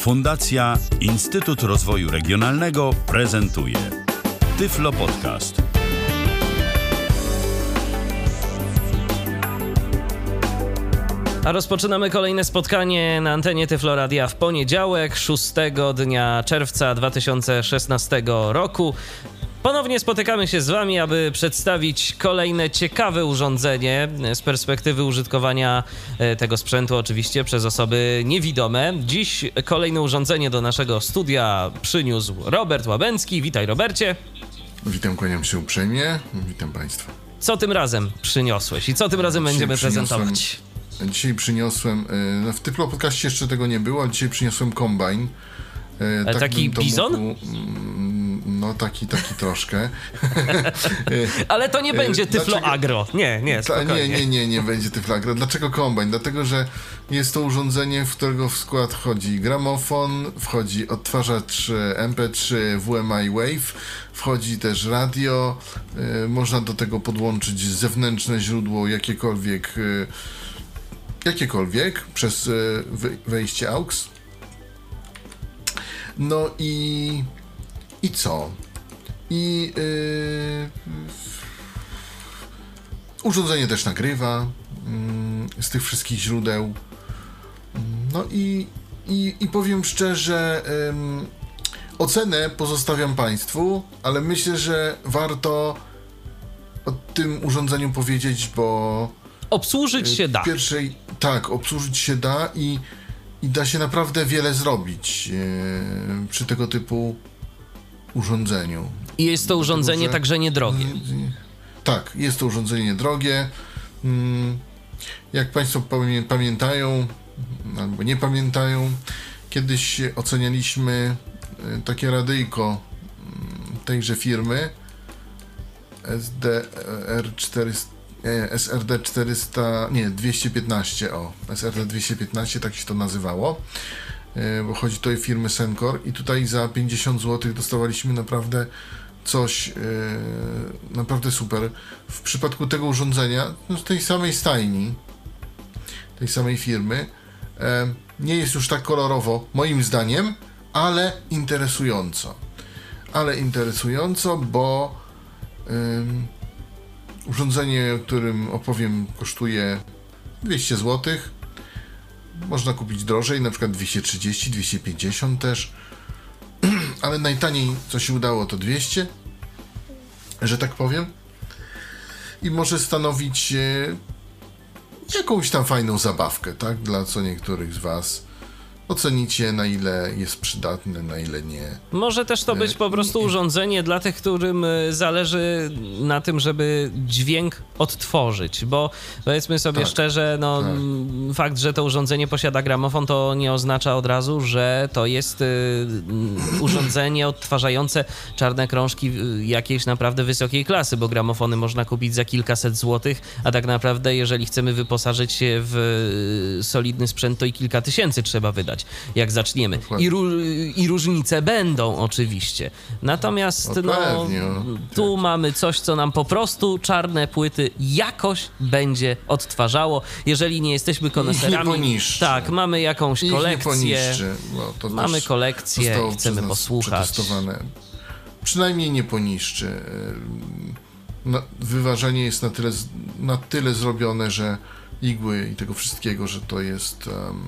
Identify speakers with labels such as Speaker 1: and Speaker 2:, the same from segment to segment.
Speaker 1: Fundacja Instytut Rozwoju Regionalnego prezentuje Tyflo Podcast.
Speaker 2: A rozpoczynamy kolejne spotkanie na antenie Tyfloradia w poniedziałek, 6 dnia czerwca 2016 roku. Ponownie spotykamy się z Wami, aby przedstawić kolejne ciekawe urządzenie z perspektywy użytkowania e, tego sprzętu, oczywiście przez osoby niewidome. Dziś kolejne urządzenie do naszego studia przyniósł Robert Łabęcki. Witaj, Robercie.
Speaker 3: Witam, kłaniam się uprzejmie. Witam Państwa.
Speaker 2: Co tym razem przyniosłeś i co tym razem
Speaker 3: Dzisiaj
Speaker 2: będziemy prezentować?
Speaker 3: Dzisiaj przyniosłem, e, no w Tyflo Podcaście jeszcze tego nie było, ale dzisiaj przyniosłem kombajn. E,
Speaker 2: Ale taki bizon?
Speaker 3: mógł- no taki, taki troszkę.
Speaker 2: Ale to nie
Speaker 3: E,
Speaker 2: będzie Tyflo
Speaker 3: dlaczego-
Speaker 2: Agro. Nie, nie, spokojnie.
Speaker 3: nie, nie, nie, nie będzie Tyflagra. Dlaczego kombajn? Dlatego, że jest to urządzenie, w którego w skład wchodzi gramofon, wchodzi odtwarzacz e, MP3 WMI Wave, wchodzi też radio, e, można do tego podłączyć zewnętrzne źródło jakiekolwiek, e, jakiekolwiek przez e, wejście AUX. No i i co? I yy, Urządzenie też nagrywa mm, z tych wszystkich źródeł. No i, i, i powiem szczerze, ym, ocenę pozostawiam Państwu, ale myślę, że warto o tym urządzeniu powiedzieć, bo
Speaker 2: Obsłużyć się da.
Speaker 3: pierwszej, tak, obsłużyć się da i, i da się naprawdę wiele zrobić yy, przy tego typu urządzeniu.
Speaker 2: I jest to urządzenie
Speaker 3: że-
Speaker 2: także niedrogie.
Speaker 3: Tak, jest to urządzenie niedrogie. Mm, Jak Państwo pamię- pamiętają, albo nie pamiętają, kiedyś ocenialiśmy y, takie radyjko mm, tejże firmy SDR 400, e, SRD 400, nie, 215, o, SRD 215, tak się to nazywało, bo chodzi tutaj o firmy Sencor i tutaj za 50 zł dostawaliśmy naprawdę coś e, naprawdę super. W przypadku tego urządzenia, no z tej samej stajni, tej samej firmy, e, nie jest już tak kolorowo, moim zdaniem, ale interesująco. Ale interesująco, bo ym, urządzenie, o którym opowiem, kosztuje 200 zł. Można kupić drożej, na przykład 230, 250 też. Ale najtaniej, co się udało, to 200, że tak powiem. I może stanowić e, jakąś tam fajną zabawkę, tak? Dla co niektórych z Was. Ocenicie, na ile jest przydatne, na ile nie.
Speaker 2: Może też to być po prostu urządzenie dla tych, którym y, zależy na tym, żeby dźwięk odtworzyć, bo powiedzmy sobie
Speaker 3: Tak,
Speaker 2: szczerze, no
Speaker 3: tak.
Speaker 2: fakt, że to urządzenie posiada gramofon, to nie oznacza od razu, że to jest y, urządzenie odtwarzające czarne krążki jakiejś naprawdę wysokiej klasy, bo gramofony można kupić za kilkaset złotych, a tak naprawdę jeżeli chcemy wyposażyć się w solidny sprzęt, to i kilka tysięcy trzeba wydać, jak zaczniemy. I, I różnice będą oczywiście. Natomiast
Speaker 3: No
Speaker 2: no,
Speaker 3: no.
Speaker 2: tu mamy coś, co nam po prostu czarne płyty jakoś będzie odtwarzało. Jeżeli nie jesteśmy koneserami, tak, mamy jakąś
Speaker 3: Ich nie
Speaker 2: kolekcję.
Speaker 3: to
Speaker 2: Mamy kolekcję, chcemy posłuchać.
Speaker 3: Przynajmniej nie poniszczy. Na, wyważenie jest na tyle, na tyle zrobione, że igły i tego wszystkiego, że to jest em,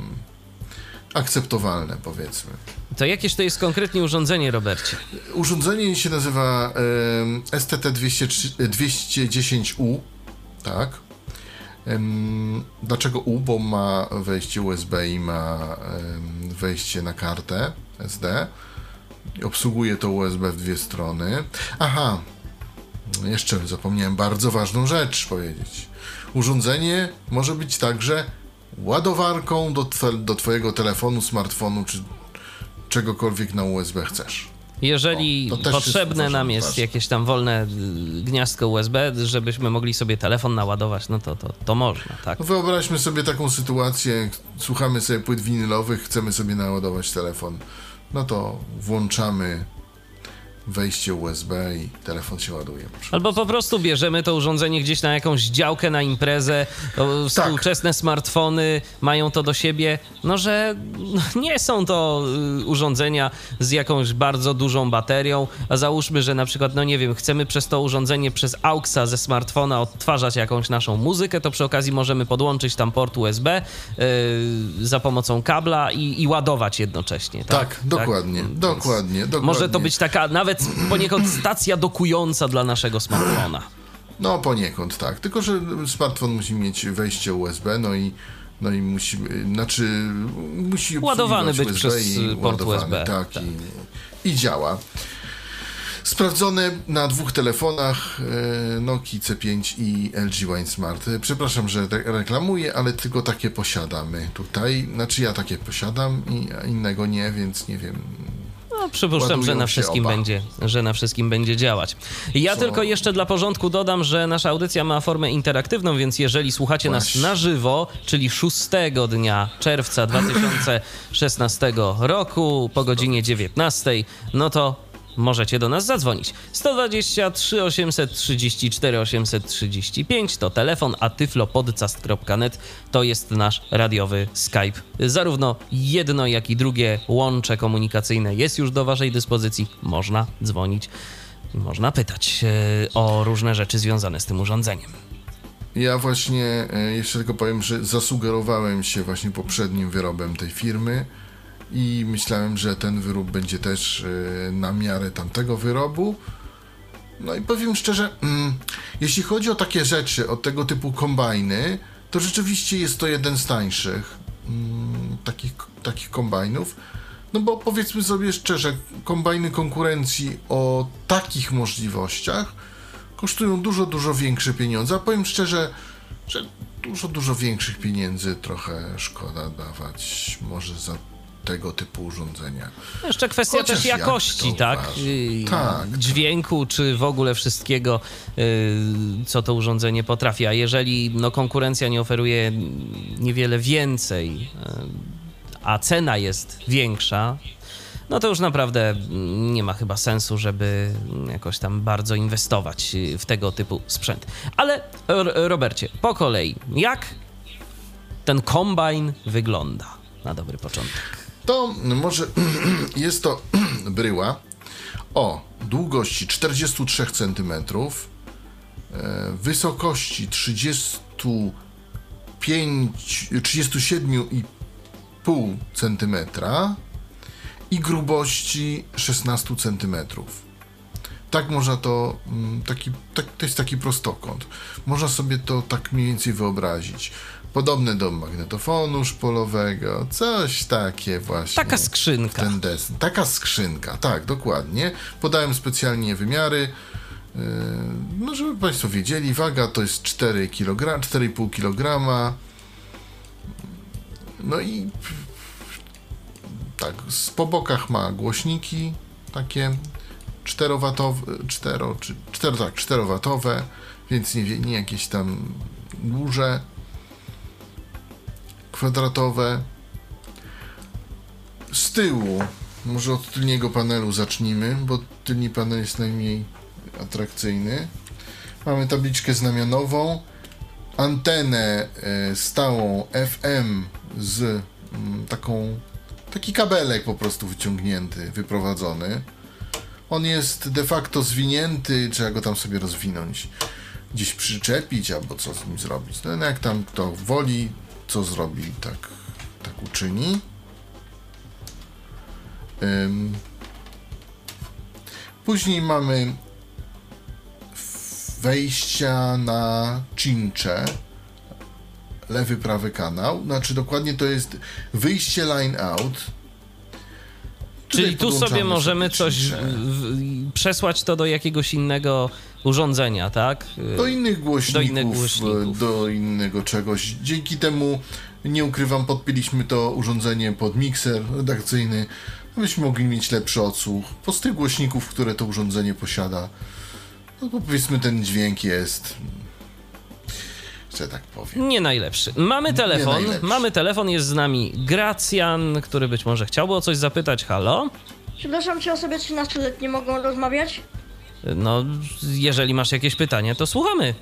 Speaker 3: akceptowalne, powiedzmy.
Speaker 2: To jakież to jest konkretnie urządzenie, Robercie?
Speaker 3: Urządzenie się nazywa em, STT 210U, tak. Dlaczego U? Bo ma wejście USB i ma wejście na kartę SD. Obsługuje to USB w dwie strony. Aha, jeszcze zapomniałem bardzo ważną rzecz powiedzieć. Urządzenie może być także ładowarką do, do Twojego telefonu, smartfonu czy czegokolwiek na USB chcesz.
Speaker 2: Jeżeli
Speaker 3: O, też jest
Speaker 2: potrzebne nam jest
Speaker 3: ważne.
Speaker 2: jakieś tam wolne y, gniazdko USB, żebyśmy mogli sobie telefon naładować, no to, to, to można, tak?
Speaker 3: No Wyobraźmy sobie taką sytuację, słuchamy sobie płyt winylowych, chcemy sobie naładować telefon. No to włączamy wejście USB i telefon się ładuje.
Speaker 2: Albo po prostu bierzemy to urządzenie gdzieś na jakąś działkę, na imprezę. O, Współczesne tak. smartfony mają to do siebie, no że nie są to y, urządzenia z jakąś bardzo dużą baterią, a załóżmy, że na przykład, no nie wiem, chcemy przez to urządzenie, przez AUXa ze smartfona odtwarzać jakąś naszą muzykę, to przy okazji możemy podłączyć tam port USB yy, za pomocą kabla i, i ładować jednocześnie. Tak,
Speaker 3: tak dokładnie, tak? dokładnie, dokładnie.
Speaker 2: Może to być taka nawet poniekąd stacja dokująca dla naszego smartfona.
Speaker 3: No poniekąd, tak. Tylko, że smartfon musi mieć wejście USB, no i no i musi, znaczy musi
Speaker 2: ładowany być USB przez port USB.
Speaker 3: Tak, tak. I, i działa. Sprawdzone na dwóch telefonach e, Nokia C5 i LG Wine Smart. E, przepraszam, że reklamuję, ale tylko takie posiadamy tutaj. Znaczy ja takie posiadam i innego nie, więc nie wiem
Speaker 2: no, przypuszczam, że na wszystkim będzie, że na wszystkim będzie działać. Ja Co? tylko jeszcze dla porządku dodam, że nasza audycja ma formę interaktywną, więc jeżeli słuchacie Właśnie. nas na żywo, czyli 6 dnia czerwca 2016 roku po godzinie 19, no to możecie do nas zadzwonić. 123 834 835 to telefon, a tyflopodcast.net to jest nasz radiowy Skype. Zarówno jedno, jak i drugie łącze komunikacyjne jest już do Waszej dyspozycji. Można dzwonić, można pytać e, o różne rzeczy związane z tym urządzeniem.
Speaker 3: Ja właśnie e, jeszcze tylko powiem, że zasugerowałem się właśnie poprzednim wyrobem tej firmy i myślałem, że ten wyrób będzie też e, na miarę tamtego wyrobu. No i powiem szczerze, mm, jeśli chodzi o takie rzeczy, o tego typu kombajny, to rzeczywiście jest to jeden z tańszych mm, takich, takich kombajnów. No bo powiedzmy sobie szczerze, kombajny konkurencji o takich możliwościach kosztują dużo, dużo większe pieniądze. A powiem szczerze, że dużo, dużo większych pieniędzy trochę szkoda dawać może za tego typu urządzenia.
Speaker 2: Jeszcze kwestia Chociaż też jakości, tak? tak? Dźwięku, czy w ogóle wszystkiego, y, co to urządzenie potrafi. A jeżeli no, konkurencja nie oferuje niewiele więcej, y, a cena jest większa, no to już naprawdę nie ma chyba sensu, żeby jakoś tam bardzo inwestować w tego typu sprzęt. Ale Robercie, po kolei, jak ten kombajn wygląda na dobry początek?
Speaker 3: To może jest to bryła o długości 43 cm, e, wysokości 35, 37,5 cm i grubości 16 cm. Tak można to, mm, taki, tak, to jest taki prostokąt. Można sobie to tak mniej więcej wyobrazić podobne do magnetofonu szpolowego, coś takie właśnie.
Speaker 2: Taka skrzynka.
Speaker 3: Ten des- taka skrzynka, tak, dokładnie. Podałem specjalnie wymiary, yy, no żeby Państwo wiedzieli, waga to jest 4 kg, 4,5 kg. No i tak, z po bokach ma głośniki takie 4-watowe, 4, czy 4, tak, 4-watowe, więc nie, nie jakieś tam duże kwadratowe. Z tyłu, może od tylniego panelu zacznijmy, bo tylni panel jest najmniej atrakcyjny. Mamy tabliczkę znamionową, antenę e, stałą FM z mm, taką taki kabelek po prostu wyciągnięty, wyprowadzony. On jest de facto zwinięty, trzeba go tam sobie rozwinąć, gdzieś przyczepić albo co z nim zrobić. No jak tam kto woli, co zrobi, tak, tak uczyni. Później mamy wejścia na cincze. Lewy, prawy kanał. Znaczy dokładnie to jest wyjście line out.
Speaker 2: Czyli tu sobie możemy coś przesłać to do jakiegoś innego urządzenia, tak?
Speaker 3: Do innych głośników, do, innych głośników. do innego czegoś. Dzięki temu, nie ukrywam, podpiliśmy to urządzenie pod mikser redakcyjny, abyśmy mogli mieć lepszy odsłuch. Po z tych głośników, które to urządzenie posiada, no powiedzmy ten dźwięk jest że tak powiem.
Speaker 2: Nie najlepszy. Mamy telefon, najlepszy. mamy telefon, jest z nami Gracjan, który być może chciałby o coś zapytać. Halo?
Speaker 4: Przepraszam, czy osoby 13-letnie mogą rozmawiać?
Speaker 2: No, jeżeli masz jakieś pytanie, to słuchamy.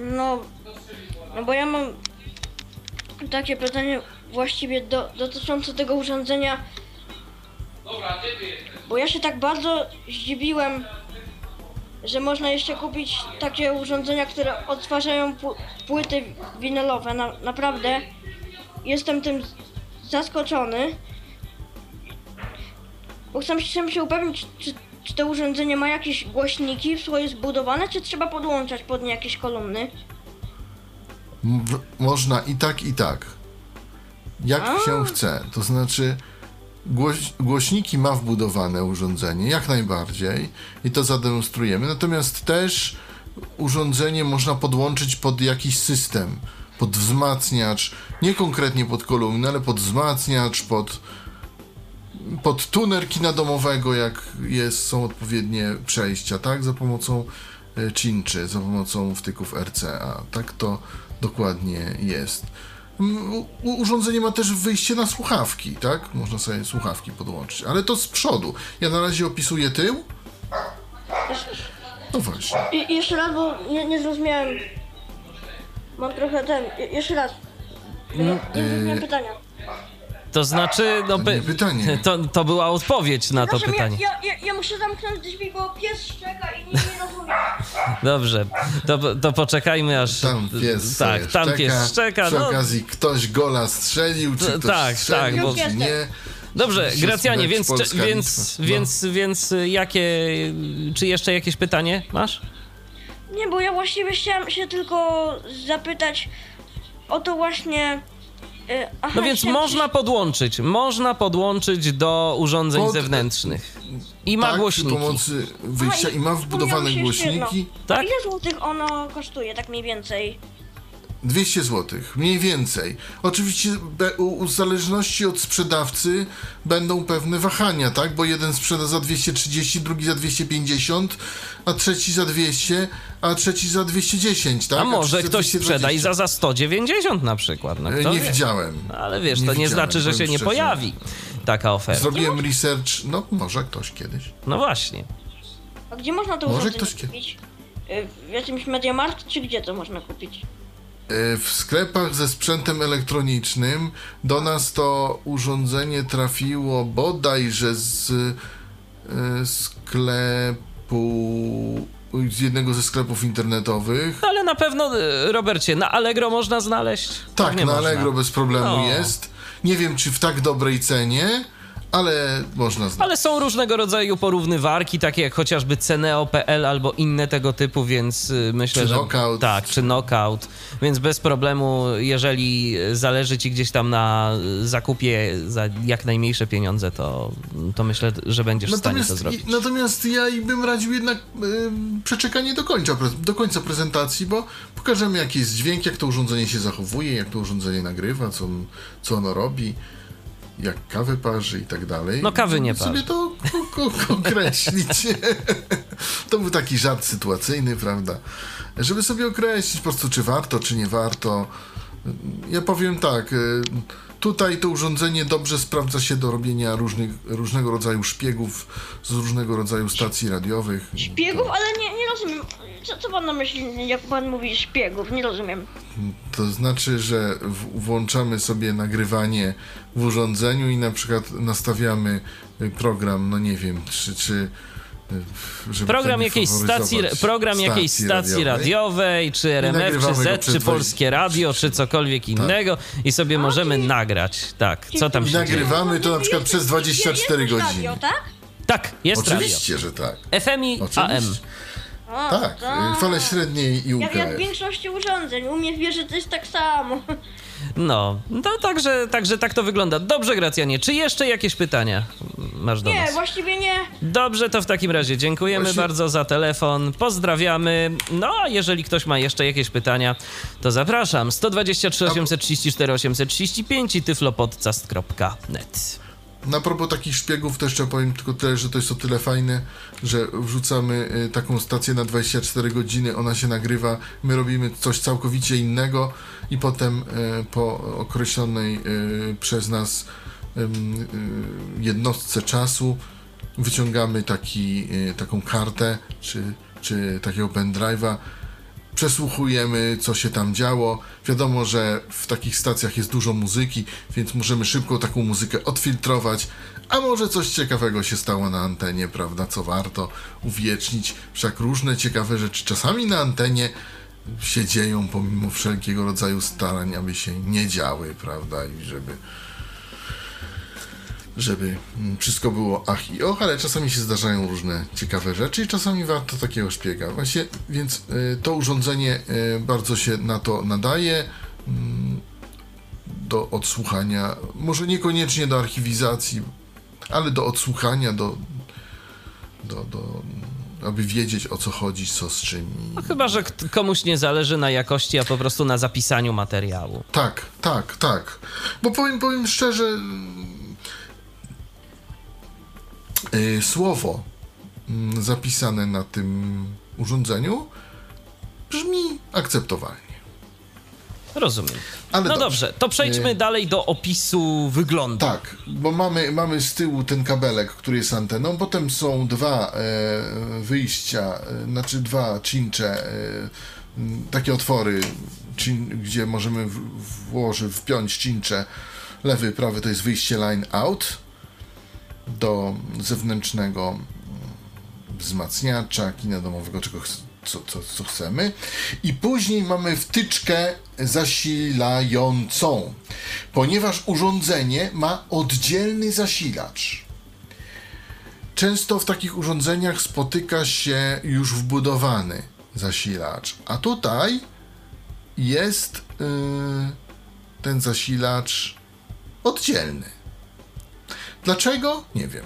Speaker 4: No, no bo ja mam takie pytanie właściwie do, dotyczące tego urządzenia. Bo ja się tak bardzo zdziwiłem, że można jeszcze kupić takie urządzenia, które odtwarzają pł- płyty winylowe. Na, naprawdę jestem tym zaskoczony. Bo chcę, chcę się upewnić, czy, czy to urządzenie ma jakieś głośniki swoje zbudowane, czy trzeba podłączać pod nie jakieś kolumny?
Speaker 3: W- Można i tak, i tak. Jak się chce. To znaczy, głoś, głośniki ma wbudowane urządzenie, jak najbardziej, i to zademonstrujemy. Natomiast też urządzenie można podłączyć pod jakiś system, pod wzmacniacz, nie konkretnie pod kolumnę, ale pod wzmacniacz, pod, pod tuner kina domowego, jak jest, są odpowiednie przejścia, tak? Za pomocą e, czynczy, za pomocą wtyków RCA. Tak to dokładnie jest. U- Urządzenie ma też wyjście na słuchawki, tak? Można sobie słuchawki podłączyć, ale to z przodu. Ja na razie opisuję tył. No właśnie.
Speaker 4: I, i jeszcze raz, bo nie, nie zrozumiałem. Mam trochę ten. I, jeszcze raz. Nie, nie zrozumiałem pytania.
Speaker 2: To znaczy, no
Speaker 3: To
Speaker 2: by,
Speaker 3: nie pytanie.
Speaker 2: To, to była odpowiedź na to
Speaker 4: Proszę,
Speaker 2: pytanie.
Speaker 4: Ja, ja, ja, ja muszę zamknąć drzwi, bo pies szczeka i nie, nie rozumiem.
Speaker 2: Dobrze, to, to poczekajmy aż.
Speaker 3: Tam pies
Speaker 2: Tak,
Speaker 3: sobie
Speaker 2: tam
Speaker 3: szczeka.
Speaker 2: pies szczeka.
Speaker 3: Przy
Speaker 2: No,
Speaker 3: okazji ktoś gola strzelił, czy
Speaker 2: T-
Speaker 3: ktoś
Speaker 2: tak,
Speaker 3: strzelił,
Speaker 2: tak, bo-
Speaker 3: czy nie.
Speaker 2: Dobrze, Gracjanie, więc,
Speaker 3: Polska,
Speaker 2: więc.
Speaker 3: No.
Speaker 2: więc, więc jakie, czy jeszcze jakieś pytanie masz?
Speaker 4: Nie, bo ja właściwie chciałam się tylko zapytać o to właśnie. Y, aha,
Speaker 2: No więc można podłączyć, można podłączyć do urządzeń
Speaker 3: Pod-
Speaker 2: zewnętrznych. I ma
Speaker 3: tak,
Speaker 2: głośniki.
Speaker 3: przy pomocy wyjścia
Speaker 4: Aha,
Speaker 3: i ma wbudowane
Speaker 4: jeszcze jedno.
Speaker 3: głośniki.
Speaker 2: Tak?
Speaker 4: A ile złotych ono kosztuje, tak mniej więcej?
Speaker 3: 200 zł, mniej więcej. Oczywiście u zależności od sprzedawcy będą pewne wahania, tak? Bo jeden sprzeda za 230, drugi za 250, a trzeci za 200, a trzeci za 210, tak?
Speaker 2: A może
Speaker 3: trzeci za
Speaker 2: ktoś sprzeda i
Speaker 3: 220.
Speaker 2: za, za 190 na przykład. No,
Speaker 3: E, Nie
Speaker 2: wie?
Speaker 3: widziałem.
Speaker 2: Ale wiesz,
Speaker 3: Nie
Speaker 2: to nie znaczy, że się
Speaker 3: powiem
Speaker 2: nie
Speaker 3: szczerze.
Speaker 2: pojawi taka oferta.
Speaker 3: Zrobiłem research, no może ktoś kiedyś.
Speaker 2: No właśnie.
Speaker 4: A gdzie można to
Speaker 3: Może
Speaker 4: urządzenie kupić? Y, W jakimś Mediamarkt, czy gdzie to można kupić?
Speaker 3: E, W sklepach ze sprzętem elektronicznym do nas to urządzenie trafiło bodajże z e, sklepu, z jednego ze sklepów internetowych.
Speaker 2: No ale na pewno, y, Robercie, na Allegro można znaleźć?
Speaker 3: Tak,
Speaker 2: Nie
Speaker 3: na
Speaker 2: można.
Speaker 3: Allegro bez problemu
Speaker 2: No.
Speaker 3: jest. Nie wiem, czy w tak dobrej cenie, ale można znaleźć.
Speaker 2: Ale są różnego rodzaju porównywarki, takie jak chociażby Ceneo.pl albo inne tego typu, więc y, myślę,
Speaker 3: Czy
Speaker 2: że.
Speaker 3: Knockout.
Speaker 2: Tak, czy Knockout. Więc bez problemu, jeżeli zależy ci gdzieś tam na zakupie za jak najmniejsze pieniądze, to, to myślę, że będziesz w stanie to
Speaker 3: Natomiast,
Speaker 2: zrobić.
Speaker 3: i, natomiast ja bym radził jednak ym, przeczekanie do końca, do końca prezentacji, bo pokażemy jaki jest dźwięk, jak to urządzenie się zachowuje, jak to urządzenie nagrywa, co, on- co ono robi, jak kawę parzy i tak dalej.
Speaker 2: No, kawy nie
Speaker 3: Żeby sobie to określić. to był taki żart sytuacyjny, prawda? Żeby sobie określić po prostu, czy warto, czy nie warto. Ja powiem tak, y, tutaj to urządzenie dobrze sprawdza się do robienia różnych, różnego rodzaju szpiegów z różnego rodzaju stacji radiowych.
Speaker 4: Szpiegów? Ale nie, nie rozumiem. Co, co pan na myśli, jak pan mówi szpiegów? Nie rozumiem.
Speaker 3: To znaczy, że w, włączamy sobie nagrywanie w urządzeniu i na przykład nastawiamy program, no nie wiem, czy... czy
Speaker 2: Program
Speaker 3: tak
Speaker 2: jakiejś stacji, program jakiejś stacji radiowej, czy RMF, czy Z, czy
Speaker 3: 20
Speaker 2: Polskie Radio, czy cokolwiek innego i sobie możemy nagrać. Tak, co tam
Speaker 3: I
Speaker 2: się dzieje?
Speaker 3: nagrywamy to na przykład przez 24
Speaker 4: jest też
Speaker 3: godziny.
Speaker 4: Radio, tak?
Speaker 2: Tak, jest
Speaker 3: Oczywiście, że tak.
Speaker 2: radio. FM i AM.
Speaker 3: Oczywiście.
Speaker 4: A,
Speaker 3: Tak, y, fale średnie i
Speaker 4: Jak, jak w
Speaker 3: UKF.
Speaker 4: większości urządzeń. U mnie wierzy to jest tak samo.
Speaker 2: No, no także, także tak to wygląda. Dobrze, Gracjanie, czy jeszcze jakieś pytania masz do
Speaker 4: Nie,
Speaker 2: nas?
Speaker 4: właściwie nie.
Speaker 2: Dobrze, to w takim razie dziękujemy
Speaker 3: Właśnie-
Speaker 2: bardzo za telefon, pozdrawiamy. No, a jeżeli ktoś ma jeszcze jakieś pytania, to zapraszam. 123 834 835 i tyflopodcast.net.
Speaker 3: Na propos takich szpiegów, to jeszcze powiem tylko tyle, że to jest o tyle fajne, że wrzucamy y, taką stację na 24 godziny, ona się nagrywa, my robimy coś całkowicie innego i potem y, po określonej y, przez nas y, jednostce czasu wyciągamy taki, taką kartę czy, czy takiego pendrive'a, przesłuchujemy, co się tam działo. Wiadomo, że w takich stacjach jest dużo muzyki, więc możemy szybko taką muzykę odfiltrować, a może coś ciekawego się stało na antenie, prawda, co warto uwiecznić. Wszak różne ciekawe rzeczy czasami na antenie się dzieją pomimo wszelkiego rodzaju starań, aby się nie działy, prawda, i żeby żeby wszystko było ach i och, ale czasami się zdarzają różne ciekawe rzeczy i czasami warto takiego szpiega. Właśnie, więc y, to urządzenie y, bardzo się na to nadaje mm, do odsłuchania, może niekoniecznie do archiwizacji, ale do odsłuchania, do, do, do aby wiedzieć o co chodzi, co z czym.
Speaker 2: No chyba, że komuś nie zależy na jakości, a po prostu na zapisaniu materiału.
Speaker 3: Tak, tak, tak. Bo powiem, powiem szczerze, mm, y, słowo mm, zapisane na tym urządzeniu brzmi akceptowalnie.
Speaker 2: Rozumiem.
Speaker 3: Ale
Speaker 2: no
Speaker 3: dobrze.
Speaker 2: dobrze, to przejdźmy
Speaker 3: Y,
Speaker 2: dalej do opisu wyglądu.
Speaker 3: Tak, bo mamy, mamy z tyłu ten kabelek, który jest anteną, potem są dwa e, wyjścia, e, znaczy dwa cincze, e, takie otwory, cin, gdzie możemy w, włożyć, wpiąć cincze. Lewy, prawy to jest wyjście line out do zewnętrznego mm, wzmacniacza, kina domowego, czego co, co, co chcemy. I później mamy wtyczkę zasilającą, ponieważ urządzenie ma oddzielny zasilacz. Często w takich urządzeniach spotyka się już wbudowany zasilacz, a tutaj jest yy, ten zasilacz oddzielny. Dlaczego? Nie wiem.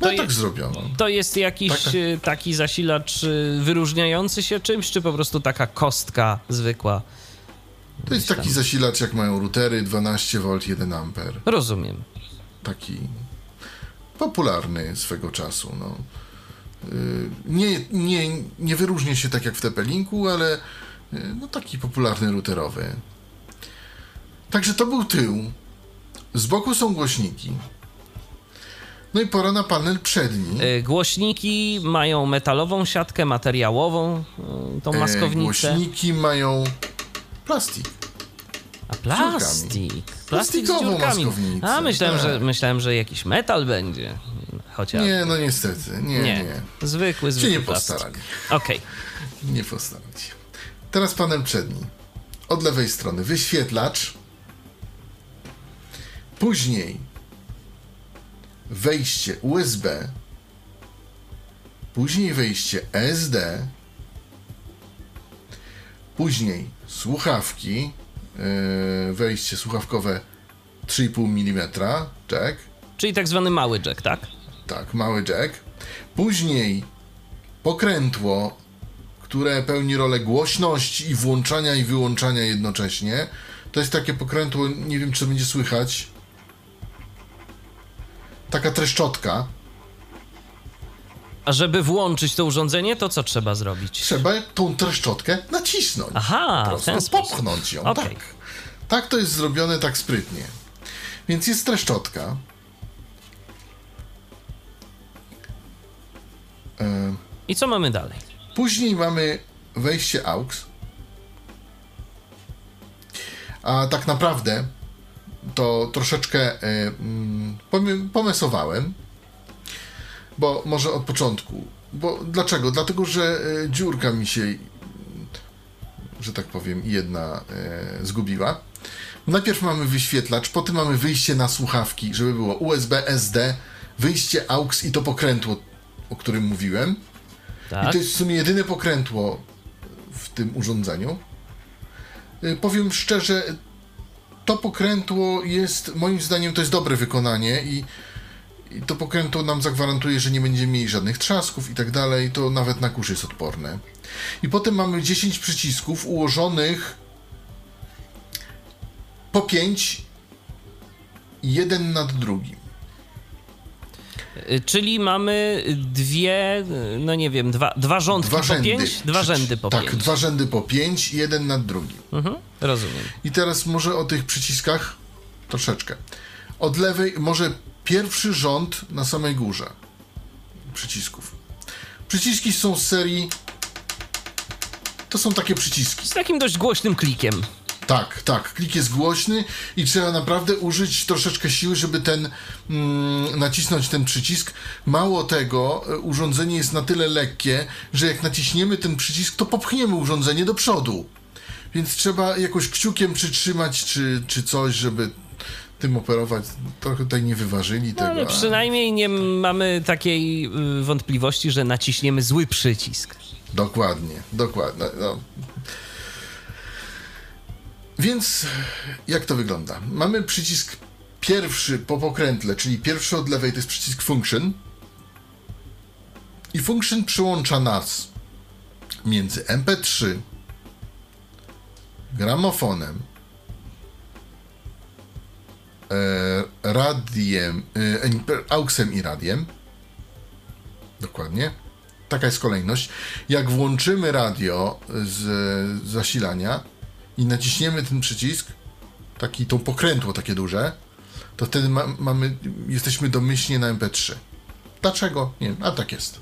Speaker 3: No
Speaker 2: To je-
Speaker 3: tak zrobiono.
Speaker 2: To jest jakiś
Speaker 3: Taka-
Speaker 2: y, taki zasilacz y, wyróżniający się czymś, czy po prostu taka kostka zwykła?
Speaker 3: To jest taki zasilacz, jak mają routery 12V 1 A.
Speaker 2: Rozumiem.
Speaker 3: Taki popularny swego czasu. No. Yy, Nie, nie, nie wyróżnia się tak jak w TP-Linku, ale no taki popularny routerowy. Także to był tył. Z boku są głośniki. No i pora na panel przedni.
Speaker 2: Y, Głośniki mają metalową siatkę, materiałową, y, tą
Speaker 3: E,
Speaker 2: maskownicę.
Speaker 3: Głośniki mają plastik.
Speaker 2: A plastik. Plastik z
Speaker 3: Plastikową
Speaker 2: dziurkami.
Speaker 3: maskownicę,
Speaker 2: A myślałem,
Speaker 3: tak.
Speaker 2: że myślałem, że jakiś metal będzie. Chociaż.
Speaker 3: Nie, no niestety. Nie, nie.
Speaker 2: nie. Zwykły, zwykły
Speaker 3: nie
Speaker 2: plastik.
Speaker 3: postarali.
Speaker 2: Okej.
Speaker 3: Nie postarać się. Teraz panel przedni. Od lewej strony wyświetlacz. Później wejście USB. Później wejście SD. Później słuchawki. Yy, wejście słuchawkowe 3,5 mm. Jack.
Speaker 2: Czyli tak zwany mały jack, tak?
Speaker 3: Tak, mały jack. Później pokrętło, które pełni rolę głośności i włączania i wyłączania jednocześnie. To jest takie pokrętło, nie wiem czy będzie słychać. Taka treszczotka.
Speaker 2: A żeby włączyć to urządzenie, to co trzeba zrobić?
Speaker 3: Trzeba tą treszczotkę nacisnąć.
Speaker 2: Aha,
Speaker 3: po prostu popchnąć ją.
Speaker 2: Okej.
Speaker 3: Tak. tak to jest zrobione tak sprytnie. Więc jest treszczotka. E,
Speaker 2: I co mamy dalej?
Speaker 3: Później mamy wejście AUX. A tak naprawdę to troszeczkę e, mm, pomesowałem, bo może od początku. Bo dlaczego? Dlatego, że e, dziurka mi się, że tak powiem, jedna e, zgubiła. Najpierw mamy wyświetlacz, potem mamy wyjście na słuchawki, żeby było USB, SD, wyjście AUX i to pokrętło, o którym mówiłem. I
Speaker 2: Tak?
Speaker 3: to jest w sumie jedyne pokrętło w tym urządzeniu. Powiem szczerze, to pokrętło jest, moim zdaniem, to jest dobre wykonanie i, i to pokrętło nam zagwarantuje, że nie będziemy mieli żadnych trzasków i tak dalej. To nawet na kurz jest odporne. I potem mamy 10 przycisków ułożonych po 5 jeden nad drugim.
Speaker 2: Y, Czyli mamy dwie, no nie wiem, dwa, dwa rządki
Speaker 3: Dwa
Speaker 2: po
Speaker 3: rzędy.
Speaker 2: pięć? Dwa rzędy po
Speaker 3: tak,
Speaker 2: pięć.
Speaker 3: dwa rzędy po 5, jeden nad drugim.
Speaker 2: Mhm, rozumiem.
Speaker 3: I teraz może o tych przyciskach troszeczkę. od lewej, może pierwszy rząd na samej górze przycisków. Przyciski są z serii. To są takie przyciski.
Speaker 2: Z takim dość głośnym klikiem.
Speaker 3: Tak, tak. Klik jest głośny i trzeba naprawdę użyć troszeczkę siły, żeby ten mm, nacisnąć ten przycisk. Mało tego, e, urządzenie jest na tyle lekkie, że jak naciśniemy ten przycisk, to popchniemy urządzenie do przodu. Więc trzeba jakoś kciukiem przytrzymać, czy, czy coś, żeby tym operować. Trochę tutaj nie wyważyli
Speaker 2: No,
Speaker 3: tego. a-
Speaker 2: przynajmniej nie mamy takiej y, wątpliwości, że naciśniemy zły przycisk.
Speaker 3: Dokładnie, dokładnie. No. Więc jak to wygląda? Mamy przycisk pierwszy po pokrętle, czyli pierwszy od lewej to jest przycisk function. I function przyłącza nas między MP3, gramofonem, e, radiem, e, auxem i radiem. Dokładnie. Taka jest kolejność. Jak włączymy radio z zasilania i naciśniemy ten przycisk, taki to pokrętło takie duże, to wtedy ma, mamy, jesteśmy domyślnie na MP3. Dlaczego? Nie wiem, a tak jest.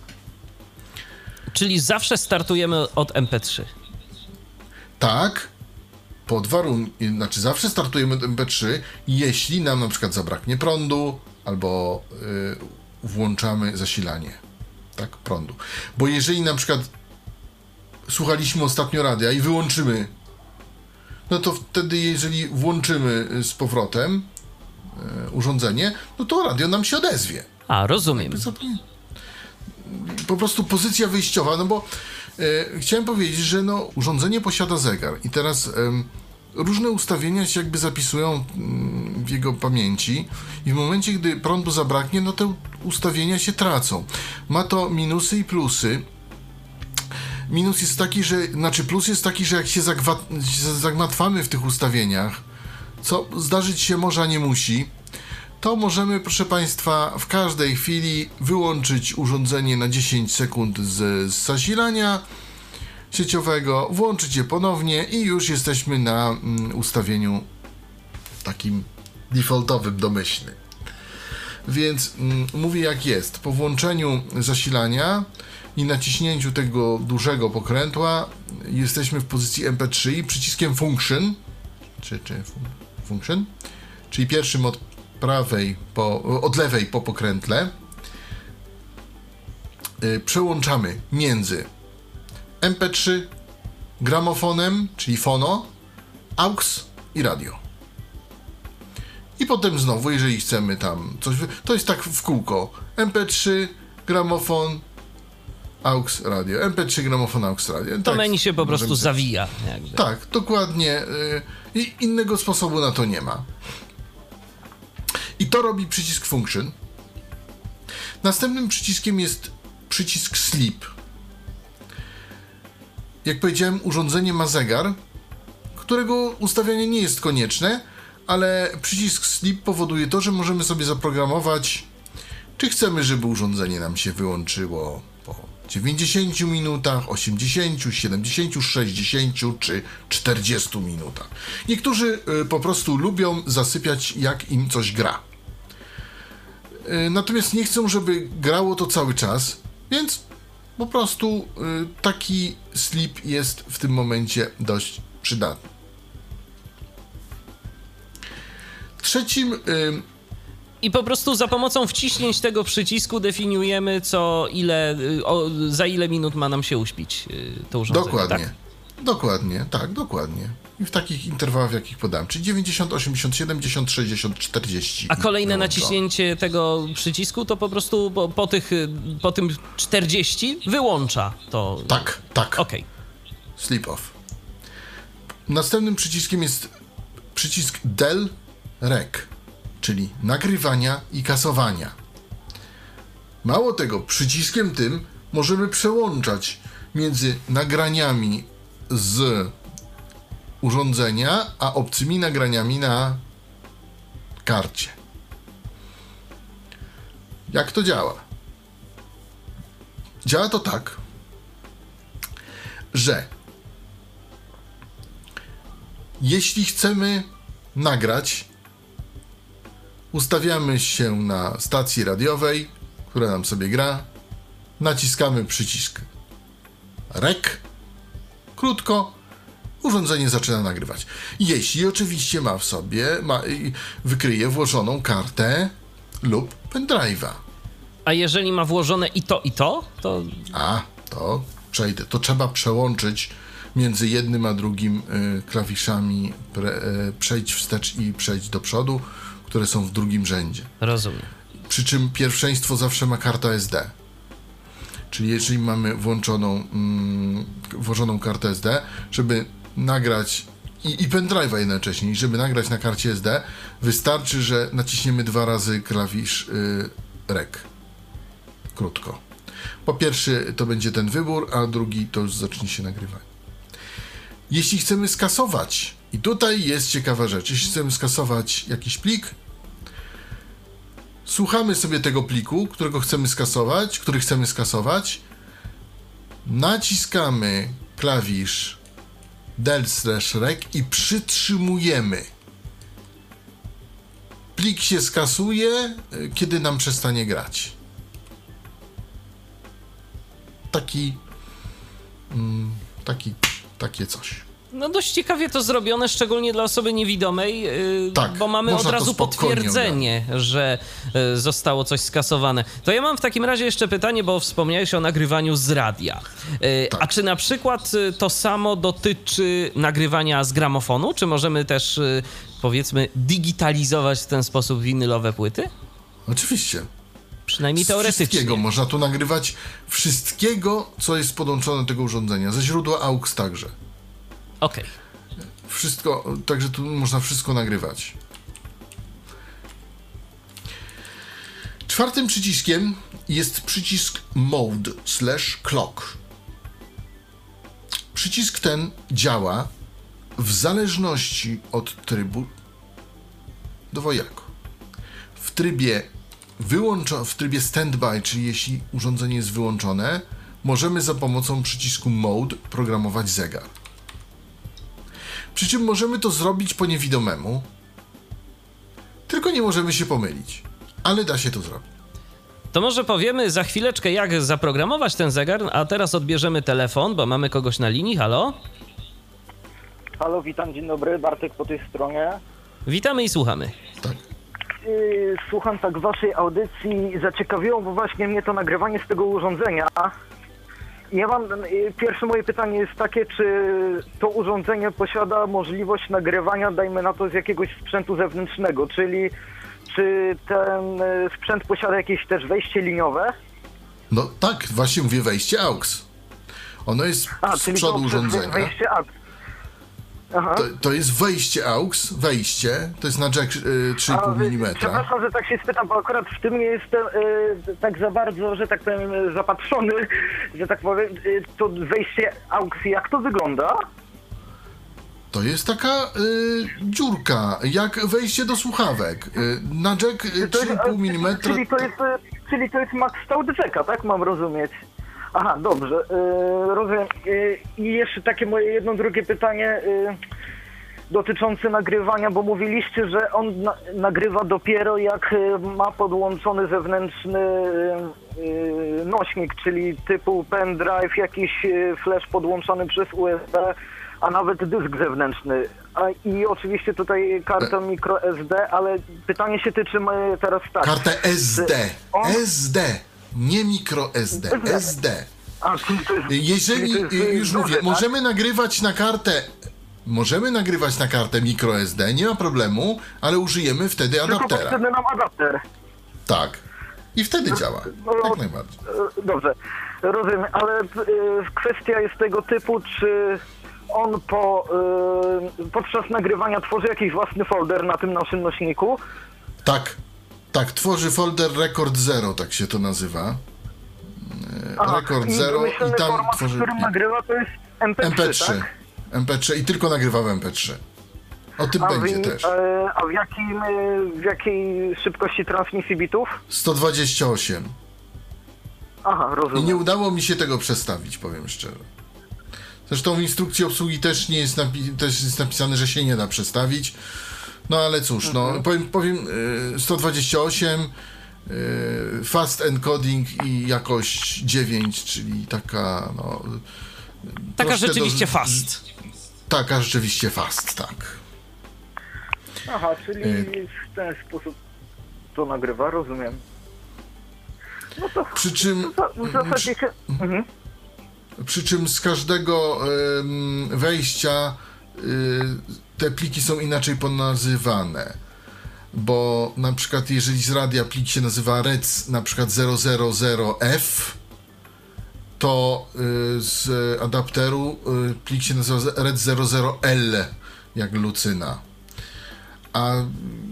Speaker 2: Czyli zawsze startujemy od MP3.
Speaker 3: Tak, pod warunkiem, znaczy zawsze startujemy od MP3, jeśli nam na przykład zabraknie prądu albo y, włączamy zasilanie, tak, prądu. Bo jeżeli na przykład słuchaliśmy ostatnio radia i wyłączymy, no to wtedy jeżeli włączymy y, z powrotem y, urządzenie, no to radio nam się odezwie.
Speaker 2: A, rozumiem.
Speaker 3: po prostu pozycja wyjściowa, no bo e, chciałem powiedzieć, że no, urządzenie posiada zegar i teraz różne ustawienia się jakby zapisują mm, w jego pamięci i w momencie, gdy prądu zabraknie, no te ustawienia się tracą. Ma to minusy i plusy. Minus jest taki, że, znaczy plus jest taki, że jak się zagwa- zagmatwamy w tych ustawieniach, co zdarzyć się może, a nie musi, to możemy, proszę Państwa, w każdej chwili wyłączyć urządzenie na 10 sekund z, z zasilania sieciowego, włączyć je ponownie i już jesteśmy na mm, ustawieniu takim defaultowym, domyślnym. Więc mm, mówię jak jest. Po włączeniu zasilania i naciśnięciu tego dużego pokrętła jesteśmy w pozycji MP3 i przyciskiem function, czy, czy fun- function, czyli pierwszym od prawej po, od lewej po pokrętle y, przełączamy między MP3, gramofonem, czyli fono, aux i radio. I potem znowu, jeżeli chcemy tam coś, to jest tak w kółko. MP3, gramofon, aux, radio. MP3, gramofon, aux, radio.
Speaker 2: To
Speaker 3: Tak,
Speaker 2: menu się po prostu zawija. Jakby.
Speaker 3: tak, dokładnie. y, I innego sposobu na to nie ma. I to robi przycisk Function. Następnym przyciskiem jest przycisk Sleep. Jak powiedziałem, urządzenie ma zegar, którego ustawianie nie jest konieczne, ale przycisk Sleep powoduje to, że możemy sobie zaprogramować, czy chcemy, żeby urządzenie nam się wyłączyło 90 minutach, 80, 70, 60 czy 40 minutach. Niektórzy y, po prostu lubią zasypiać, jak im coś gra. Y, Natomiast nie chcą, żeby grało to cały czas, więc po prostu y, taki sleep jest w tym momencie dość przydatny. Trzecim
Speaker 2: I po prostu za pomocą wciśnięć tego przycisku definiujemy, co ile, o, za ile minut ma nam się uśpić y, to urządzenie.
Speaker 3: Dokładnie.
Speaker 2: Tak?
Speaker 3: Dokładnie, tak, dokładnie. I w takich interwałach, w jakich podałem. Czyli 90, 80, 70, 60, 40.
Speaker 2: A kolejne
Speaker 3: wyłączone.
Speaker 2: naciśnięcie tego przycisku to po prostu po, po, tych, y, po tym 40 wyłącza to.
Speaker 3: Tak, tak.
Speaker 2: Okej.
Speaker 3: Sleep off. Następnym przyciskiem jest przycisk del rec, czyli nagrywania i kasowania. Mało tego, przyciskiem tym możemy przełączać między nagraniami z urządzenia, a obcymi nagraniami na karcie. Jak to działa? Działa to tak, że jeśli chcemy nagrać Ustawiamy się na stacji radiowej, która nam sobie gra. Naciskamy przycisk REK. Krótko, urządzenie zaczyna nagrywać. Jeśli oczywiście ma w sobie, ma, wykryje włożoną kartę lub pendrive'a.
Speaker 2: A jeżeli ma włożone i to, i to, to
Speaker 3: A, to przejdę. To trzeba przełączyć między jednym a drugim y, klawiszami pre, y, przejść wstecz i przejść do przodu, które są w drugim rzędzie.
Speaker 2: rozumiem.
Speaker 3: Przy czym pierwszeństwo zawsze ma karta SD. Czyli jeżeli mamy włączoną, mm, włożoną kartę SD, żeby nagrać i, i pendrive'a jednocześnie, i żeby nagrać na karcie SD, wystarczy, że naciśniemy dwa razy klawisz y, REC. Krótko. Po pierwszy to będzie ten wybór, a drugi to już zacznie się nagrywanie. Jeśli chcemy skasować, i tutaj jest ciekawa rzecz, jeśli chcemy skasować jakiś plik, słuchamy sobie tego pliku, którego chcemy skasować, który chcemy skasować, naciskamy klawisz del slash rec i przytrzymujemy. Plik się skasuje, kiedy nam przestanie grać. Taki, mm, taki, takie coś.
Speaker 2: No dość ciekawie to zrobione, szczególnie dla osoby niewidomej, yy,
Speaker 3: Tak,
Speaker 2: bo mamy od razu potwierdzenie, że yy, zostało coś skasowane. To ja mam w takim razie jeszcze pytanie, bo wspomniałeś o nagrywaniu z radia. Yy,
Speaker 3: Tak.
Speaker 2: A czy na przykład to samo dotyczy nagrywania z gramofonu? Czy możemy też, powiedzmy, digitalizować w ten sposób winylowe płyty?
Speaker 3: Oczywiście.
Speaker 2: Przynajmniej
Speaker 3: Z
Speaker 2: teoretycznie.
Speaker 3: Wszystkiego można tu nagrywać, wszystkiego, co jest podłączone do tego urządzenia, ze źródła AUX także.
Speaker 2: Okej.
Speaker 3: Wszystko, także tu można wszystko nagrywać. Czwartym przyciskiem jest przycisk Mode slash Clock. Przycisk ten działa w zależności od trybu dwojako. W trybie wyłączo- w trybie standby, czyli jeśli urządzenie jest wyłączone, możemy za pomocą przycisku Mode programować zegar. Przy czym możemy to zrobić po niewidomemu, tylko nie możemy się pomylić. Ale da się to zrobić.
Speaker 2: To może powiemy za chwileczkę, jak zaprogramować ten zegar, a teraz odbierzemy telefon, bo mamy kogoś na linii. Halo?
Speaker 5: Halo, witam, dzień dobry, Bartek po tej stronie.
Speaker 2: Witamy i słuchamy.
Speaker 3: Tak.
Speaker 5: Yy, Słucham tak waszej audycji, zaciekawiło bo właśnie mnie to nagrywanie z tego urządzenia. Ja mam, yy, pierwsze moje pytanie jest takie, czy to urządzenie posiada możliwość nagrywania, dajmy na to, z jakiegoś sprzętu zewnętrznego, czyli czy ten yy, sprzęt posiada jakieś też wejście liniowe?
Speaker 3: No tak, właśnie mówię wejście AUX. Ono jest z
Speaker 5: czyli
Speaker 3: przodu urządzenia.
Speaker 5: wejście AUX.
Speaker 3: To, to jest wejście AUX, wejście, to jest na jack y,
Speaker 5: A,
Speaker 3: 3,5
Speaker 5: y,
Speaker 3: mm.
Speaker 5: Przepraszam, że tak się spytam, bo akurat w tym nie jestem y, tak za bardzo, że tak powiem, y, zapatrzony, że tak powiem, y, to wejście aukcji, jak to wygląda?
Speaker 3: To jest taka y, dziurka, jak wejście do słuchawek. Na jack y,
Speaker 5: To jest,
Speaker 3: 3,5
Speaker 5: a,
Speaker 3: mm.
Speaker 5: Czyli to jest, czyli to jest max stout jacka, tak mam rozumieć? Aha, dobrze, y, rozumiem. Y, I jeszcze takie moje jedno, drugie pytanie y, dotyczące nagrywania, bo mówiliście, że on na, nagrywa dopiero jak ma podłączony zewnętrzny nośnik, czyli typu pendrive, jakiś flash podłączony przez USB, a nawet dysk zewnętrzny. A, I oczywiście tutaj karta micro SD, ale pytanie się tyczy teraz tak.
Speaker 3: Kartę SD.
Speaker 5: On-
Speaker 3: SD. Nie mikro SD. SD. Jeżeli, już mówię,
Speaker 5: tak?
Speaker 3: możemy nagrywać na kartę. Możemy nagrywać na kartę micro SD, nie ma problemu, ale użyjemy wtedy
Speaker 5: Tylko
Speaker 3: adaptera.
Speaker 5: potrzebny nam adapter.
Speaker 3: Tak. I wtedy działa.
Speaker 5: no,
Speaker 3: Jak najbardziej.
Speaker 5: E, Dobrze, rozumiem, ale e, kwestia jest tego typu, czy on po, e, podczas nagrywania tworzy jakiś własny folder na tym naszym nośniku?
Speaker 3: Tak. Tak, tworzy folder Record Zero, tak się to nazywa.
Speaker 5: Aha,
Speaker 3: Record
Speaker 5: i
Speaker 3: Zero i tam
Speaker 5: format,
Speaker 3: tworzy
Speaker 5: w którym nagrywa, to jest MP3,
Speaker 3: MP3.
Speaker 5: tak?
Speaker 3: MP3 i tylko nagrywa w MP3. O tym
Speaker 5: A,
Speaker 3: będzie
Speaker 5: w,
Speaker 3: też.
Speaker 5: e, a w, jakim, e, w jakiej szybkości transmisji bitów?
Speaker 3: 128.
Speaker 5: Aha,
Speaker 3: I
Speaker 5: rozumiem.
Speaker 3: nie udało mi się tego przestawić, powiem szczerze. Zresztą w instrukcji obsługi też nie jest, napi- też jest napisane, że się nie da przestawić. No ale cóż, no powiem, powiem y, 128, y, fast encoding i jakość 9, czyli taka no...
Speaker 2: Taka rzeczywiście
Speaker 3: do-
Speaker 2: fast.
Speaker 3: Taka rzeczywiście fast, tak.
Speaker 5: Aha, czyli
Speaker 3: Y.
Speaker 5: w ten sposób to nagrywa, rozumiem. No to
Speaker 3: Przy czym,
Speaker 5: w zasadzie się... Mhm.
Speaker 3: przy czym z każdego wejścia y, te pliki są inaczej ponazywane. Bo na przykład jeżeli z radia plik się nazywa rec na przykład 000F, to y, z adapteru y, plik się nazywa rec 00L, jak Lucyna. A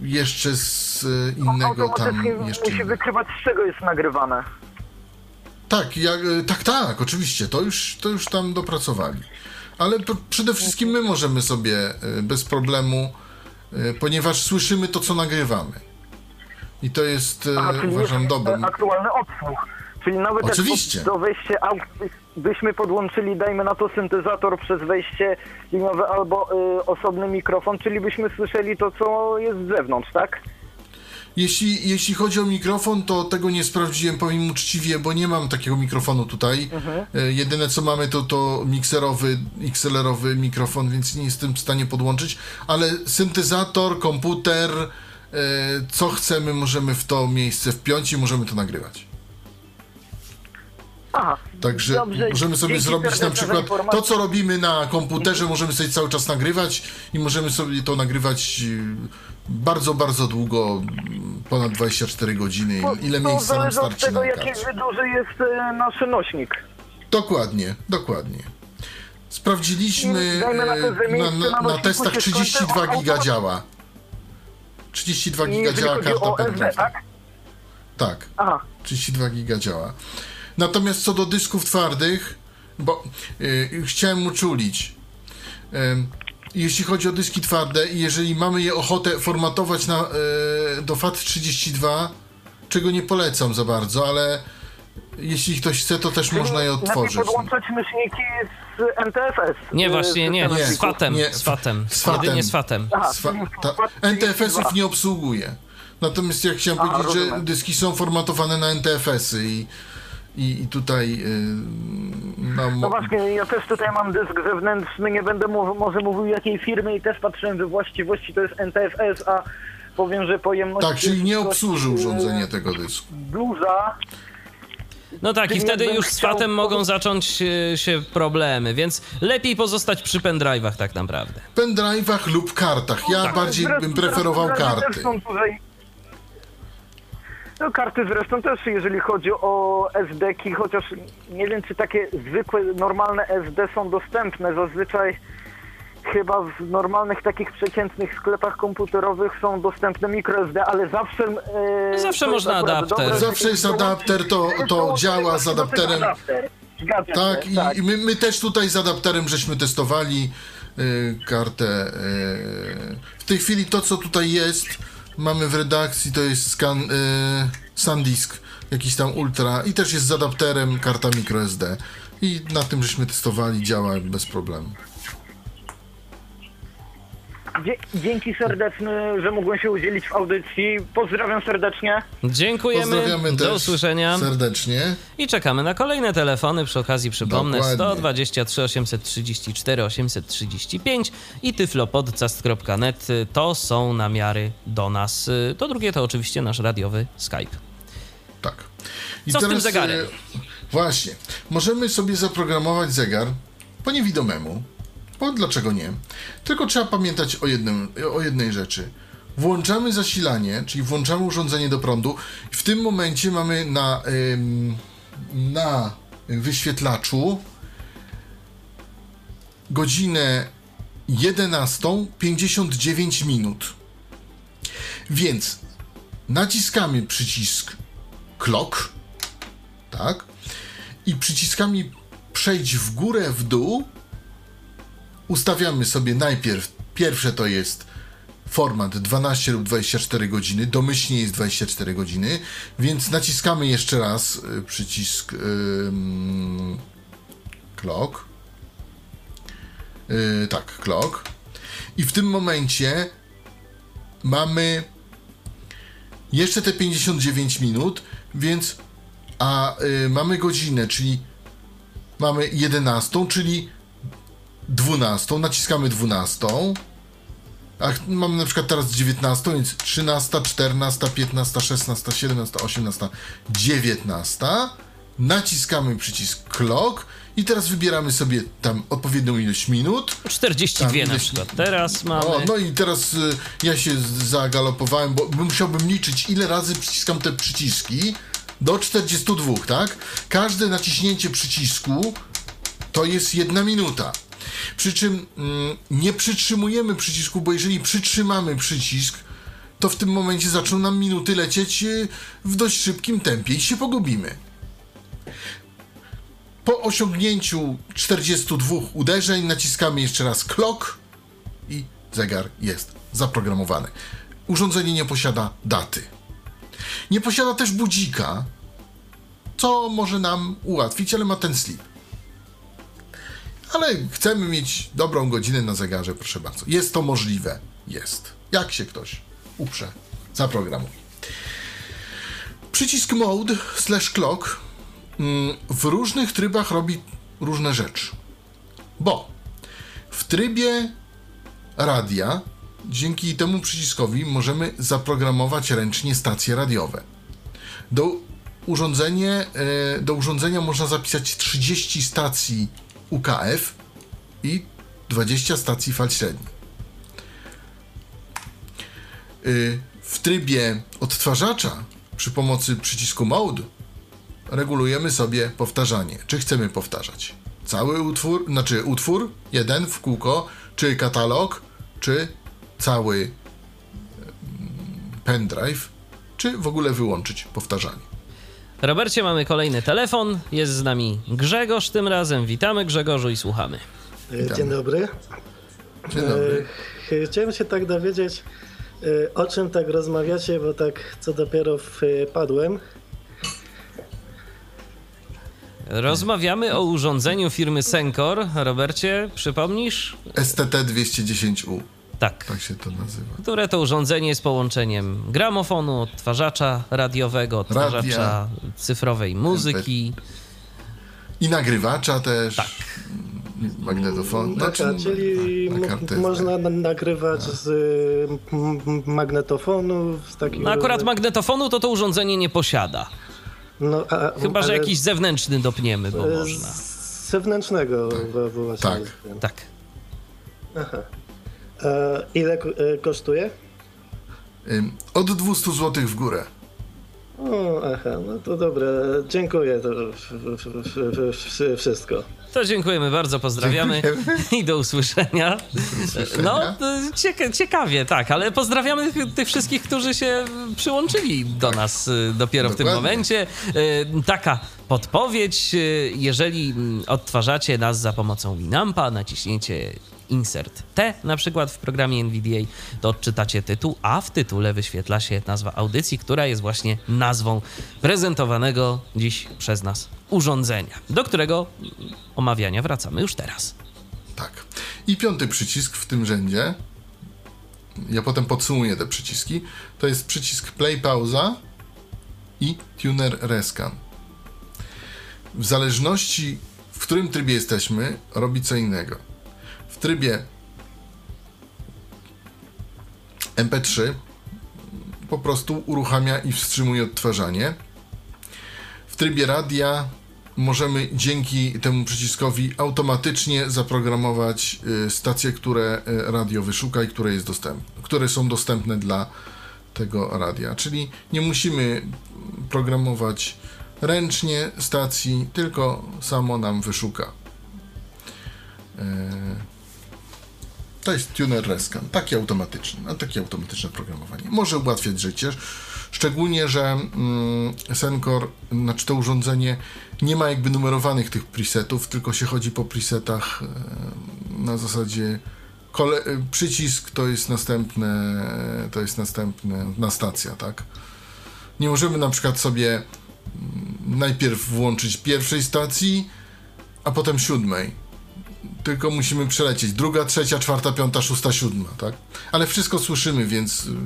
Speaker 3: jeszcze z y, innego tam jeszcze...
Speaker 5: musi wykrywać z czego jest nagrywane.
Speaker 3: Tak, jak, tak, tak, oczywiście, to już, to już tam dopracowali. Ale przede wszystkim my możemy sobie y, bez problemu, y, ponieważ słyszymy to, co nagrywamy. I to jest, y,
Speaker 5: Aha, czyli
Speaker 3: uważam,
Speaker 5: e, aktualny odsłuch. Czyli nawet
Speaker 3: Oczywiście.
Speaker 5: jak do wejścia byśmy podłączyli, dajmy na to syntezator przez wejście liniowe albo y, osobny mikrofon, czyli byśmy słyszeli to, co jest z zewnątrz, tak?
Speaker 3: Jeśli, jeśli chodzi o mikrofon, to tego nie sprawdziłem, powiem uczciwie, bo nie mam takiego mikrofonu tutaj. Y, Jedyne co mamy to, to mikserowy, XLR-owy mikrofon, więc nie jestem w stanie podłączyć, ale syntezator, komputer, y, co chcemy, możemy w to miejsce wpiąć i możemy to nagrywać.
Speaker 5: Aha.
Speaker 3: Także
Speaker 5: Dobrze,
Speaker 3: możemy sobie zrobić na przykład to, co robimy na komputerze, możemy sobie cały czas nagrywać i możemy sobie to nagrywać bardzo, bardzo długo, y, ponad 24 godziny,
Speaker 5: To-
Speaker 3: ile
Speaker 5: to
Speaker 3: miejsca nam
Speaker 5: zależy od
Speaker 3: starczy
Speaker 5: tego,
Speaker 3: na
Speaker 5: jaki duży jest e, nasz nośnik.
Speaker 3: Dokładnie, dokładnie. Sprawdziliśmy,
Speaker 5: Dajmy na
Speaker 3: y, na, na, testach
Speaker 5: się
Speaker 3: 32
Speaker 5: skończy,
Speaker 3: giga działa. 32
Speaker 5: I
Speaker 3: giga działa karta
Speaker 5: SD,
Speaker 3: pendrive.
Speaker 5: tak?
Speaker 3: Tak.
Speaker 5: Aha.
Speaker 3: 32 giga działa. Natomiast co do dysków twardych, bo y, chciałem uczulić, ym, jeśli chodzi o dyski twarde i jeżeli mamy je ochotę formatować na, y, do FAT32, czego nie polecam za bardzo, ale jeśli ktoś chce, to też można je
Speaker 5: Lepiej
Speaker 3: otworzyć.
Speaker 5: podłączać myślniki z NTFS.
Speaker 2: Nie, właśnie nie,
Speaker 3: Nie,
Speaker 2: z fatem,
Speaker 3: nie,
Speaker 2: z fatem,
Speaker 3: z fatem.
Speaker 2: jedynie z fatem.
Speaker 5: Aha,
Speaker 3: Swa-
Speaker 5: czyli
Speaker 3: ta,
Speaker 5: FAT32.
Speaker 3: NTFS-ów nie obsługuje. Natomiast jak chciałem
Speaker 5: Aha,
Speaker 3: powiedzieć, że
Speaker 5: rozumiem.
Speaker 3: dyski są formatowane na NTFS-y i, i, i tutaj y, no,
Speaker 5: No właśnie, ja też tutaj mam dysk zewnętrzny, nie będę mów, może mówił jakiej firmy i też patrzyłem we właściwości, to jest NTFS, a powiem, że pojemność...
Speaker 3: Tak, czyli nie obsłużył
Speaker 5: e,
Speaker 3: urządzenie tego dysku.
Speaker 5: Duża.
Speaker 2: No tak, i wtedy już z fatem mogą zacząć e, się problemy, więc lepiej pozostać przy pendrive'ach tak naprawdę.
Speaker 3: pendrive'ach lub kartach. Ja bardziej
Speaker 5: Zresztą-
Speaker 3: bym preferował karty.
Speaker 5: Zresztą tutaj... No karty zresztą też, jeżeli chodzi o SD-ki, chociaż nie wiem, czy takie zwykłe, normalne SD są dostępne. Zazwyczaj chyba w normalnych, takich przeciętnych sklepach komputerowych są dostępne microSD, ale zawsze... E,
Speaker 2: Zawsze
Speaker 5: to jest
Speaker 2: można adapter.
Speaker 5: dobre,
Speaker 3: Zawsze jest adapter, to- to działa z adapterem.
Speaker 5: adapter. Zgadza
Speaker 3: Tak,
Speaker 5: się,
Speaker 3: i, i my, my też tutaj z adapterem żeśmy testowali y, kartę. Y, w tej chwili to, co tutaj jest, mamy w redakcji, to jest scan, y, SanDisk, jakiś tam Ultra i też jest z adapterem karta microSD. I na tym żeśmy testowali, działa bez problemu.
Speaker 5: Dzie- Dzięki serdeczne, że mogłem się udzielić w audycji. Pozdrawiam serdecznie.
Speaker 2: Dziękujemy,
Speaker 3: Pozdrawiamy
Speaker 2: do
Speaker 3: też
Speaker 2: usłyszenia
Speaker 3: serdecznie.
Speaker 2: i czekamy na kolejne telefony. Przy okazji przypomnę
Speaker 3: Dokładnie.
Speaker 2: 123 834 835 i tyflopodcast.net to są namiary do nas. To drugie to oczywiście nasz radiowy Skype.
Speaker 3: Tak. I
Speaker 2: Co z tym zegarem?
Speaker 3: e, Właśnie. Możemy sobie zaprogramować zegar po niewidomemu. Bo dlaczego nie? Tylko trzeba pamiętać o, jednym, o jednej rzeczy. Włączamy zasilanie, czyli włączamy urządzenie do prądu. W tym momencie mamy na, ym, na wyświetlaczu godzinę 11.59 minut. Więc naciskamy przycisk clock, tak? I przyciskami przejdź w górę, w dół. Ustawiamy sobie najpierw, pierwsze to jest format 12 lub 24 godziny, domyślnie jest 24 godziny, więc naciskamy jeszcze raz y, przycisk ym, clock. Yy, tak, clock. I w tym momencie mamy jeszcze te 59 minut, więc a y, mamy godzinę, czyli mamy 11, czyli 12, naciskamy 12. A ch- mamy na przykład teraz 19, więc 13, 14, 15, 16, 17, 18, 19. Naciskamy przycisk clock i teraz wybieramy sobie tam odpowiednią ilość minut.
Speaker 2: 42
Speaker 3: Tam
Speaker 2: na przykład. Teraz mamy.
Speaker 3: O, no i teraz y, ja się zagalopowałem, bo bym musiałbym liczyć, ile razy przyciskam te przyciski. Do 42, tak? Każde naciśnięcie przycisku to jest jedna minuta. Przy czym mm, nie przytrzymujemy przycisku, bo jeżeli przytrzymamy przycisk, to w tym momencie zaczną nam minuty lecieć y, w dość szybkim tempie i się pogubimy. Po osiągnięciu 42 uderzeń naciskamy jeszcze raz clock i zegar jest zaprogramowany. Urządzenie nie posiada daty. Nie posiada też budzika, co może nam ułatwić, ale ma ten slip. Ale chcemy mieć dobrą godzinę na zegarze, proszę bardzo. Jest to możliwe. Jest. Jak się ktoś uprze, zaprogramuj. Przycisk mode slash clock mm, w różnych trybach robi różne rzeczy. Bo w trybie radia dzięki temu przyciskowi możemy zaprogramować ręcznie stacje radiowe. Do, urządzenie, e, do urządzenia można zapisać 30 stacji UKF i 20 stacji fal średnich. Y, W trybie odtwarzacza przy pomocy przycisku Mode regulujemy sobie powtarzanie. Czy chcemy powtarzać cały utwór, znaczy utwór jeden w kółko, czy katalog, czy cały mm, pendrive, czy w ogóle wyłączyć powtarzanie.
Speaker 2: Robercie, mamy kolejny telefon. Jest z nami Grzegorz tym razem. Witamy Grzegorzu i słuchamy.
Speaker 6: E, Dzień dobry.
Speaker 3: Dzień dobry.
Speaker 6: E, Chciałem się tak dowiedzieć, e, o czym tak rozmawiacie, bo tak co dopiero wpadłem.
Speaker 2: Rozmawiamy o urządzeniu firmy Senkor. Robercie, przypomnisz?
Speaker 3: STT 210U,
Speaker 2: Tak.
Speaker 3: tak się to nazywa.
Speaker 2: Które to urządzenie jest połączeniem gramofonu, odtwarzacza radiowego, odtwarzacza
Speaker 3: Radia.
Speaker 2: cyfrowej muzyki.
Speaker 3: I nagrywacza też.
Speaker 2: Tak.
Speaker 3: Magnetofon.
Speaker 6: Taka,
Speaker 3: Znaczy,
Speaker 6: czyli
Speaker 3: na
Speaker 6: mo-
Speaker 3: kartę SD.
Speaker 6: można na- nagrywać z y, m- m- magnetofonu, z takiego...
Speaker 2: No akurat magnetofonu to to urządzenie nie posiada.
Speaker 6: no, a,
Speaker 2: Chyba, że jakiś zewnętrzny dopniemy, bo
Speaker 6: z
Speaker 2: można.
Speaker 6: zewnętrznego bo właśnie
Speaker 3: Tak.
Speaker 2: Tak.
Speaker 6: E, ile ko- e, kosztuje?
Speaker 3: Od 200 zł w górę.
Speaker 6: O, aha, no to dobra, dziękuję, to w, w, w, w, wszystko.
Speaker 2: To dziękujemy bardzo, pozdrawiamy i do usłyszenia.
Speaker 3: usłyszenia.
Speaker 2: No, cieka ciekawie, tak, ale pozdrawiamy tych, tych wszystkich, którzy się przyłączyli do nas y, dopiero w tym
Speaker 3: Dokładnie.
Speaker 2: momencie. Y, Taka podpowiedź, y, jeżeli mm, odtwarzacie nas za pomocą Winampa, naciśnięcie insert T na przykład w programie NVDA, to odczytacie tytuł, a w tytule wyświetla się nazwa audycji, która jest właśnie nazwą prezentowanego dziś przez nas urządzenia, do którego omawiania wracamy już teraz.
Speaker 3: Tak. I piąty przycisk w tym rzędzie, ja potem podsumuję te przyciski, to jest przycisk play pauza i tuner rescan. W zależności w którym trybie jesteśmy, robi co innego. W trybie MP3 po prostu uruchamia i wstrzymuje odtwarzanie. W trybie radia możemy dzięki temu przyciskowi automatycznie zaprogramować y, stacje, które y, radio wyszuka i które, jest dostęp, które są dostępne dla tego radia. Czyli nie musimy programować ręcznie stacji, tylko samo nam wyszuka. Y, To jest tuner rescan, taki automatyczny, no, takie automatyczne programowanie. Może ułatwiać życie, szczególnie, że mm, Sencor, znaczy to urządzenie nie ma jakby numerowanych tych presetów, tylko się chodzi po presetach e, na zasadzie kole- e, przycisk to jest następne, to jest następna stacja, tak? Nie możemy na przykład sobie mm, najpierw włączyć pierwszej stacji, a potem siódmej tylko musimy przelecieć. Druga, trzecia, czwarta, piąta, szósta, siódma, tak? Ale wszystko słyszymy, więc y,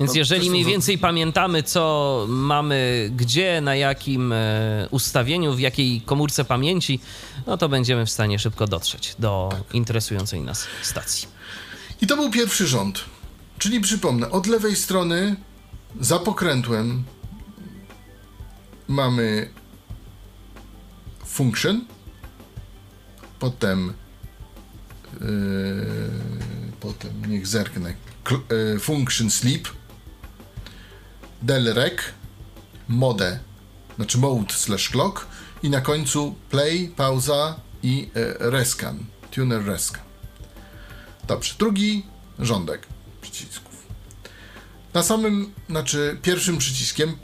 Speaker 2: Więc jeżeli mniej więcej pamiętamy, co mamy gdzie, na jakim e, ustawieniu, w jakiej komórce pamięci, no to będziemy w stanie szybko dotrzeć do
Speaker 3: Tak.
Speaker 2: interesującej nas stacji.
Speaker 3: I to był pierwszy rząd. Czyli przypomnę, od lewej strony za pokrętłem mamy function, potem yy, potem niech zerknę yy, function sleep del rec mode znaczy mode slash clock i na końcu play, pauza i yy, rescan, tuner rescan. Dobrze, drugi rządek przycisków. Na samym, znaczy pierwszym przyciskiem,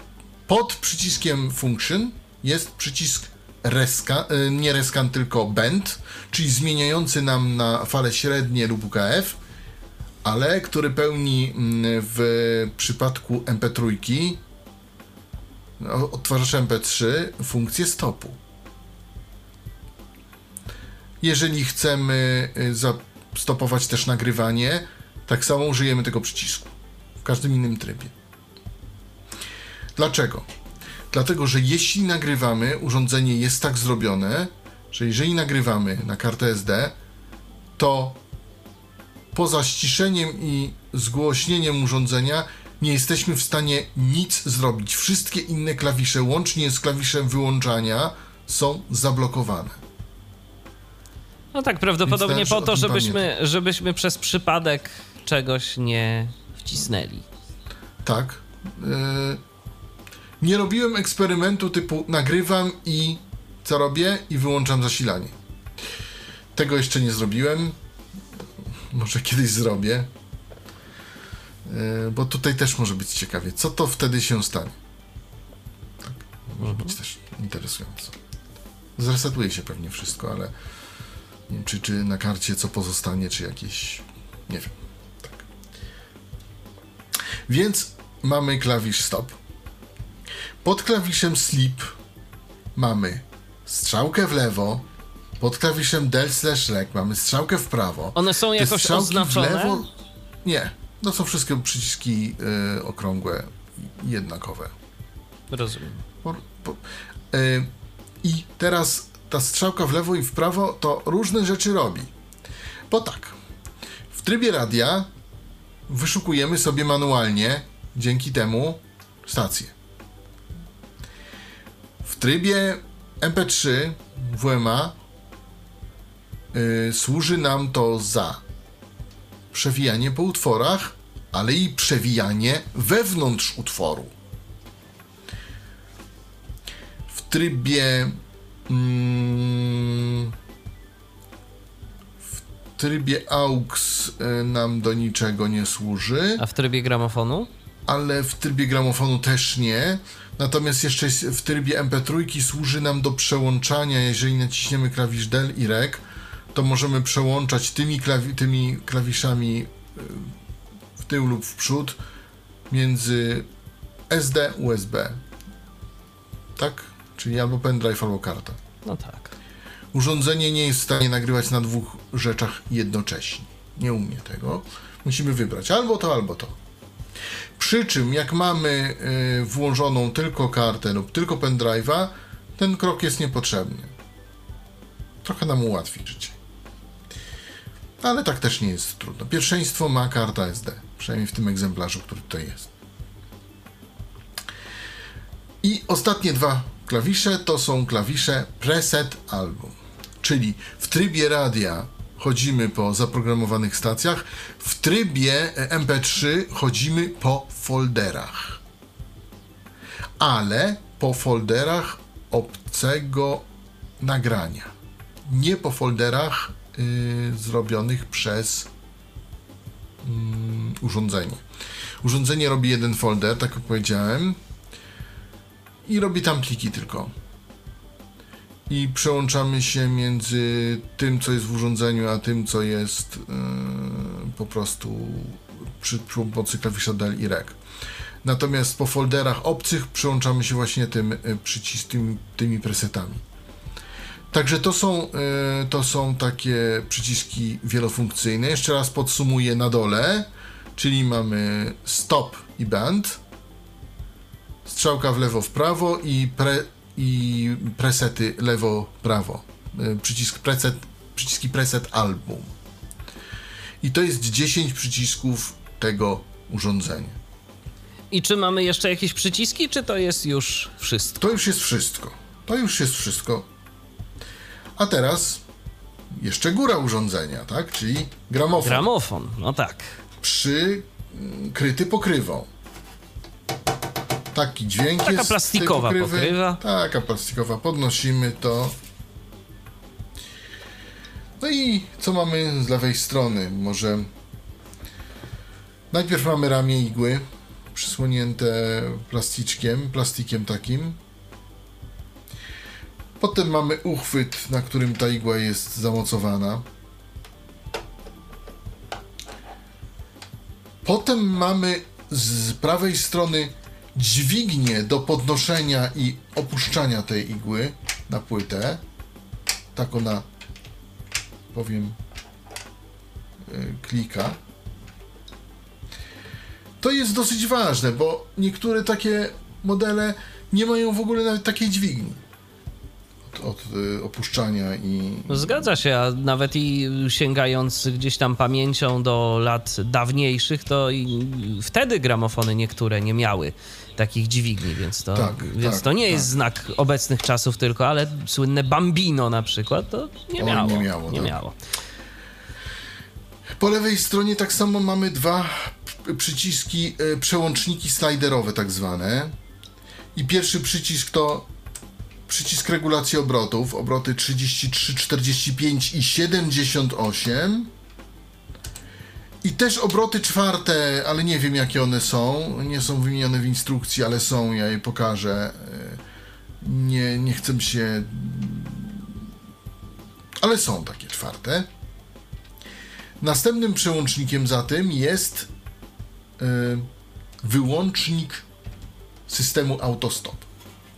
Speaker 3: pod przyciskiem function jest przycisk rescan, y, nie rescan, tylko bend, czyli zmieniający nam na fale średnie lub UKF, ale który pełni mm, w przypadku MP3 no, odtwarzacza MP3 funkcję stopu. Jeżeli chcemy y, stopować też nagrywanie, tak samo użyjemy tego przycisku w każdym innym trybie. Dlaczego? Dlatego, że jeśli nagrywamy, urządzenie jest tak zrobione, że jeżeli nagrywamy na kartę SD, to poza ściszeniem i zgłośnieniem urządzenia nie jesteśmy w stanie nic zrobić. Wszystkie inne klawisze, łącznie z klawiszem wyłączania, są zablokowane.
Speaker 2: No tak, prawdopodobnie po to, żebyśmy, żebyśmy przez przypadek czegoś nie wcisnęli.
Speaker 3: Tak. Yy, nie robiłem eksperymentu typu nagrywam i co robię? I wyłączam zasilanie. Tego jeszcze nie zrobiłem. Może kiedyś zrobię. Yy, bo tutaj też może być ciekawie. Co to wtedy się stanie? Tak. Może być też interesujące. Zresetuje się pewnie wszystko, ale nie wiem, czy, czy na karcie co pozostanie, czy jakieś. Nie wiem. Tak. Więc mamy klawisz stop. Pod klawiszem sleep mamy strzałkę w lewo. Pod klawiszem del slash rec mamy strzałkę w prawo.
Speaker 2: One są
Speaker 3: Te
Speaker 2: jakoś
Speaker 3: strzałki w
Speaker 2: oznaczone?
Speaker 3: lewo- Nie. No są wszystkie przyciski y, okrągłe i jednakowe.
Speaker 2: Rozumiem.
Speaker 3: Po, po, y, I teraz ta strzałka w lewo i w prawo to różne rzeczy robi. Bo tak, w trybie radia wyszukujemy sobie manualnie dzięki temu stację. W trybie MP3 WMA y, służy nam to za przewijanie po utworach, ale i przewijanie wewnątrz utworu. w trybie mm, w trybie AUX y, nam do niczego nie służy,
Speaker 2: A w trybie gramofonu?
Speaker 3: ale w trybie gramofonu też nie. Natomiast jeszcze w trybie MP3 służy nam do przełączania, jeżeli naciśniemy klawisz del i rec, to możemy przełączać tymi, klawi- tymi klawiszami y, w tył lub w przód między SD, USB. Tak? Czyli albo pendrive, albo karta.
Speaker 2: No tak.
Speaker 3: Urządzenie nie jest w stanie nagrywać na dwóch rzeczach jednocześnie. Nie umie tego. Musimy wybrać albo to, albo to. Przy czym, jak mamy y, włożoną tylko kartę lub tylko pendrive'a, ten krok jest niepotrzebny. Trochę nam ułatwi życie. Ale tak też nie jest trudno. Pierwszeństwo ma karta SD, przynajmniej w tym egzemplarzu, który tutaj jest. I ostatnie dwa klawisze to są klawisze Preset Album. Czyli w trybie radia chodzimy po zaprogramowanych stacjach, w trybie e, MP3 chodzimy po folderach. Ale po folderach obcego nagrania. Nie po folderach y, zrobionych przez mm, urządzenie. Urządzenie robi jeden folder, tak jak powiedziałem, i robi tam pliki tylko. I przełączamy się między tym, co jest w urządzeniu, a tym, co jest yy, po prostu przy, pomocy klawisza del i rec. Natomiast po folderach obcych przełączamy się właśnie tym yy, przycis, tym, tymi presetami. Także to są, y, to są takie przyciski wielofunkcyjne. Jeszcze raz podsumuję na dole, czyli mamy stop i band, strzałka w lewo, w prawo i, pre, i presety lewo, prawo. Y, Przycisk preset, przyciski preset album. I to jest 10 przycisków tego urządzenia.
Speaker 2: I czy mamy jeszcze jakieś przyciski, czy to jest już wszystko?
Speaker 3: To już jest wszystko. To już jest wszystko. A teraz jeszcze góra urządzenia, tak? Czyli gramofon.
Speaker 2: Gramofon, no tak.
Speaker 3: przykryty pokrywą. Taki dźwięk
Speaker 2: Taka
Speaker 3: jest.
Speaker 2: plastikowa
Speaker 3: pokrywy.
Speaker 2: pokrywa.
Speaker 3: Taka plastikowa. Podnosimy to. No i co mamy z lewej strony? Może najpierw mamy ramię igły przysłonięte plasticzkiem, plastikiem takim. Potem mamy uchwyt, na którym ta igła jest zamocowana. Potem mamy z prawej strony dźwignię do podnoszenia i opuszczania tej igły na płytę. Tak ona, powiem, y, klika. To jest dosyć ważne, bo niektóre takie modele nie mają w ogóle nawet takiej dźwigni od, y, opuszczania i,
Speaker 2: No Zgadza się, a nawet i sięgając gdzieś tam pamięcią do lat dawniejszych, to i wtedy gramofony niektóre nie miały takich dźwigni, więc to,
Speaker 3: Tak,
Speaker 2: więc
Speaker 3: tak,
Speaker 2: to nie
Speaker 3: tak.
Speaker 2: jest znak obecnych czasów tylko, ale słynne Bambino na przykład to nie
Speaker 3: Oj,
Speaker 2: miało.
Speaker 3: nie miało,
Speaker 2: nie
Speaker 3: tak.
Speaker 2: miało.
Speaker 3: Po lewej stronie tak samo mamy dwa przyciski, e, przełączniki sliderowe tak zwane. I pierwszy przycisk to przycisk regulacji obrotów, obroty 33, 45 i 78. I też obroty czwarte, ale nie wiem jakie one są. Nie są wymienione w instrukcji, ale są, ja je pokażę. E, Nie, nie chcę się... Ale są takie czwarte. Następnym przełącznikiem za tym jest y, wyłącznik systemu autostop.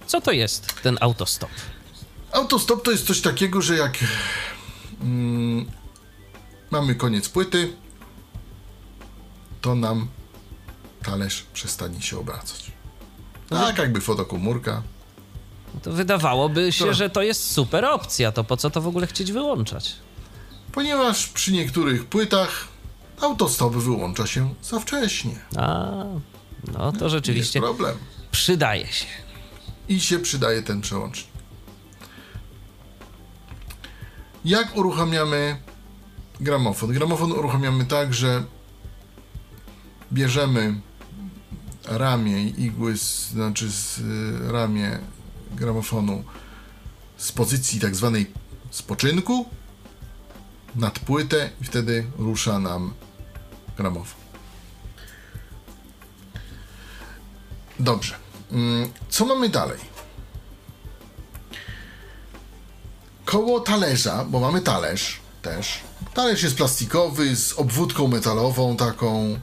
Speaker 2: Co to jest ten autostop?
Speaker 3: Autostop to jest coś takiego, że jak mm, mamy koniec płyty, to nam talerz przestanie się obracać. Tak jakby fotokomórka.
Speaker 2: To wydawałoby się,
Speaker 3: To-
Speaker 2: że to jest super opcja, to po co to w ogóle chcieć wyłączać?
Speaker 3: Ponieważ przy niektórych płytach autostop wyłącza się za wcześnie.
Speaker 2: A, no to
Speaker 3: Jest
Speaker 2: rzeczywiście
Speaker 3: problem.
Speaker 2: przydaje się.
Speaker 3: i się przydaje ten przełącznik. Jak uruchamiamy gramofon? Gramofon uruchamiamy tak, że bierzemy ramię igły, z, znaczy z y, ramię gramofonu z pozycji tak zwanej spoczynku nad płytę i wtedy rusza nam gramofon. Dobrze. Mm, Co mamy dalej? Koło talerza, bo mamy talerz też. Talerz jest plastikowy z obwódką metalową taką.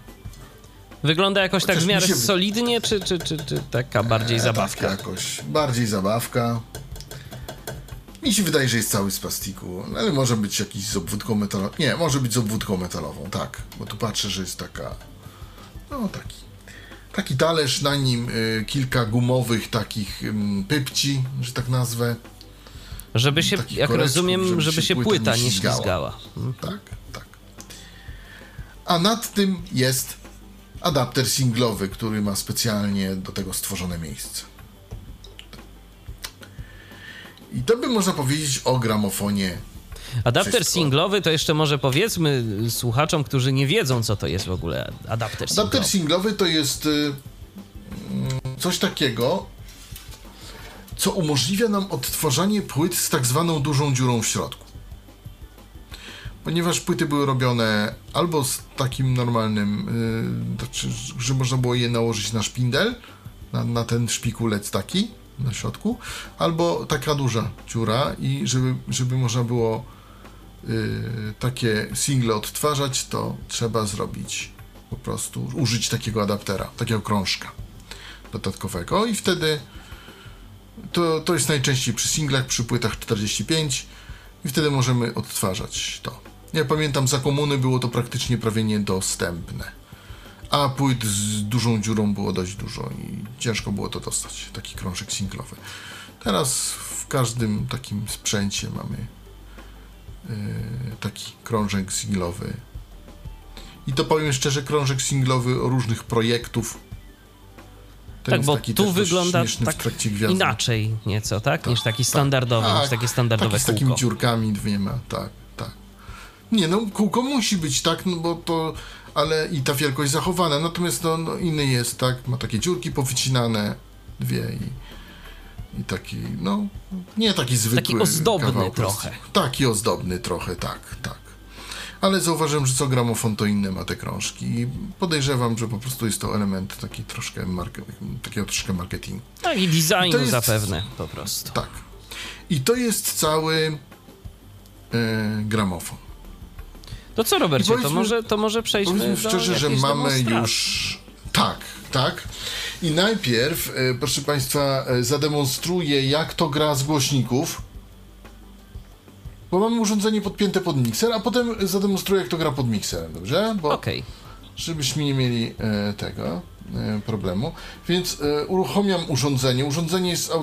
Speaker 2: Wygląda jakoś tak
Speaker 3: Chociaż
Speaker 2: w
Speaker 3: mi
Speaker 2: miarę
Speaker 3: się-
Speaker 2: solidnie, czy, czy, czy, czy taka bardziej
Speaker 3: E,
Speaker 2: zabawka?
Speaker 3: Tak jakoś bardziej zabawka. Mi się wydaje, że jest cały z plastiku, ale może być jakiś z obwódką metalową. Nie, może być z obwódką metalową, tak. Bo tu patrzę, że jest taka. No taki. Taki talerz, na nim y, kilka gumowych takich ym, pypci, że tak nazwę.
Speaker 2: Żeby się,
Speaker 3: takich
Speaker 2: jak rozumiem,
Speaker 3: żeby
Speaker 2: żeby
Speaker 3: się płyta nie
Speaker 2: nie
Speaker 3: ślizgała.
Speaker 2: ślizgała. Hmm.
Speaker 3: Tak, tak. A nad tym jest adapter singlowy, który ma specjalnie do tego stworzone miejsce. I to by można powiedzieć o gramofonie.
Speaker 2: Adapter
Speaker 3: Wszystko.
Speaker 2: singlowy to jeszcze może powiedzmy słuchaczom, którzy nie wiedzą, co to jest w ogóle adapter singlowy.
Speaker 3: Adapter singlowy to jest y, mm, coś takiego, co umożliwia nam odtwarzanie płyt z tak zwaną dużą dziurą w środku. Ponieważ płyty były robione albo z takim normalnym, y, znaczy, że można było je nałożyć na szpindel, na, na ten szpikulec taki na środku, albo taka duża dziura i żeby, żeby można było y, takie single odtwarzać, to trzeba zrobić po prostu, użyć takiego adaptera, takiego krążka dodatkowego i wtedy to, to jest najczęściej przy singlach, przy płytach 45 i wtedy możemy odtwarzać to. Ja pamiętam, za komuny było to praktycznie prawie niedostępne. A płyt z dużą dziurą było dość dużo i ciężko było to dostać, taki krążek singlowy. Teraz w każdym takim sprzęcie mamy yy, taki krążek singlowy. I to powiem szczerze, krążek singlowy o różnych projektów. To
Speaker 2: Tak,
Speaker 3: jest
Speaker 2: bo
Speaker 3: taki
Speaker 2: tu wygląda
Speaker 3: śmieszny w
Speaker 2: tak inaczej nieco, tak? Niż taki
Speaker 3: tak,
Speaker 2: standardowy,
Speaker 3: tak.
Speaker 2: niż takie standardowe
Speaker 3: Taki z takimi dziurkami dwiema, tak, tak. Nie, no kółko musi być, tak, no bo to, ale i ta wielkość zachowana, natomiast no, no inny jest, tak, ma takie dziurki powycinane, dwie i, i taki, no, nie taki zwykły
Speaker 2: Taki ozdobny trochę.
Speaker 3: Taki ozdobny trochę, tak, tak. Ale zauważyłem, że co gramofon to inne ma te krążki i podejrzewam, że po prostu jest to element taki troszkę marke, takiego troszkę marketingu.
Speaker 2: Tak, i designu
Speaker 3: To jest-
Speaker 2: zapewne po prostu.
Speaker 3: Tak. I to jest cały e, gramofon.
Speaker 2: To co, Robercie, to może, to może przejdźmy do
Speaker 3: szczerze, że mamy już. Tak, tak. I najpierw, e, proszę Państwa, e, zademonstruję, jak to gra z głośników. Bo mamy urządzenie podpięte pod mikser, a potem zademonstruję, jak to gra pod mikserem, dobrze? Bo
Speaker 2: Okej.
Speaker 3: żebyśmy nie mieli e, tego e, problemu. Więc e, uruchomiam urządzenie. Urządzenie jest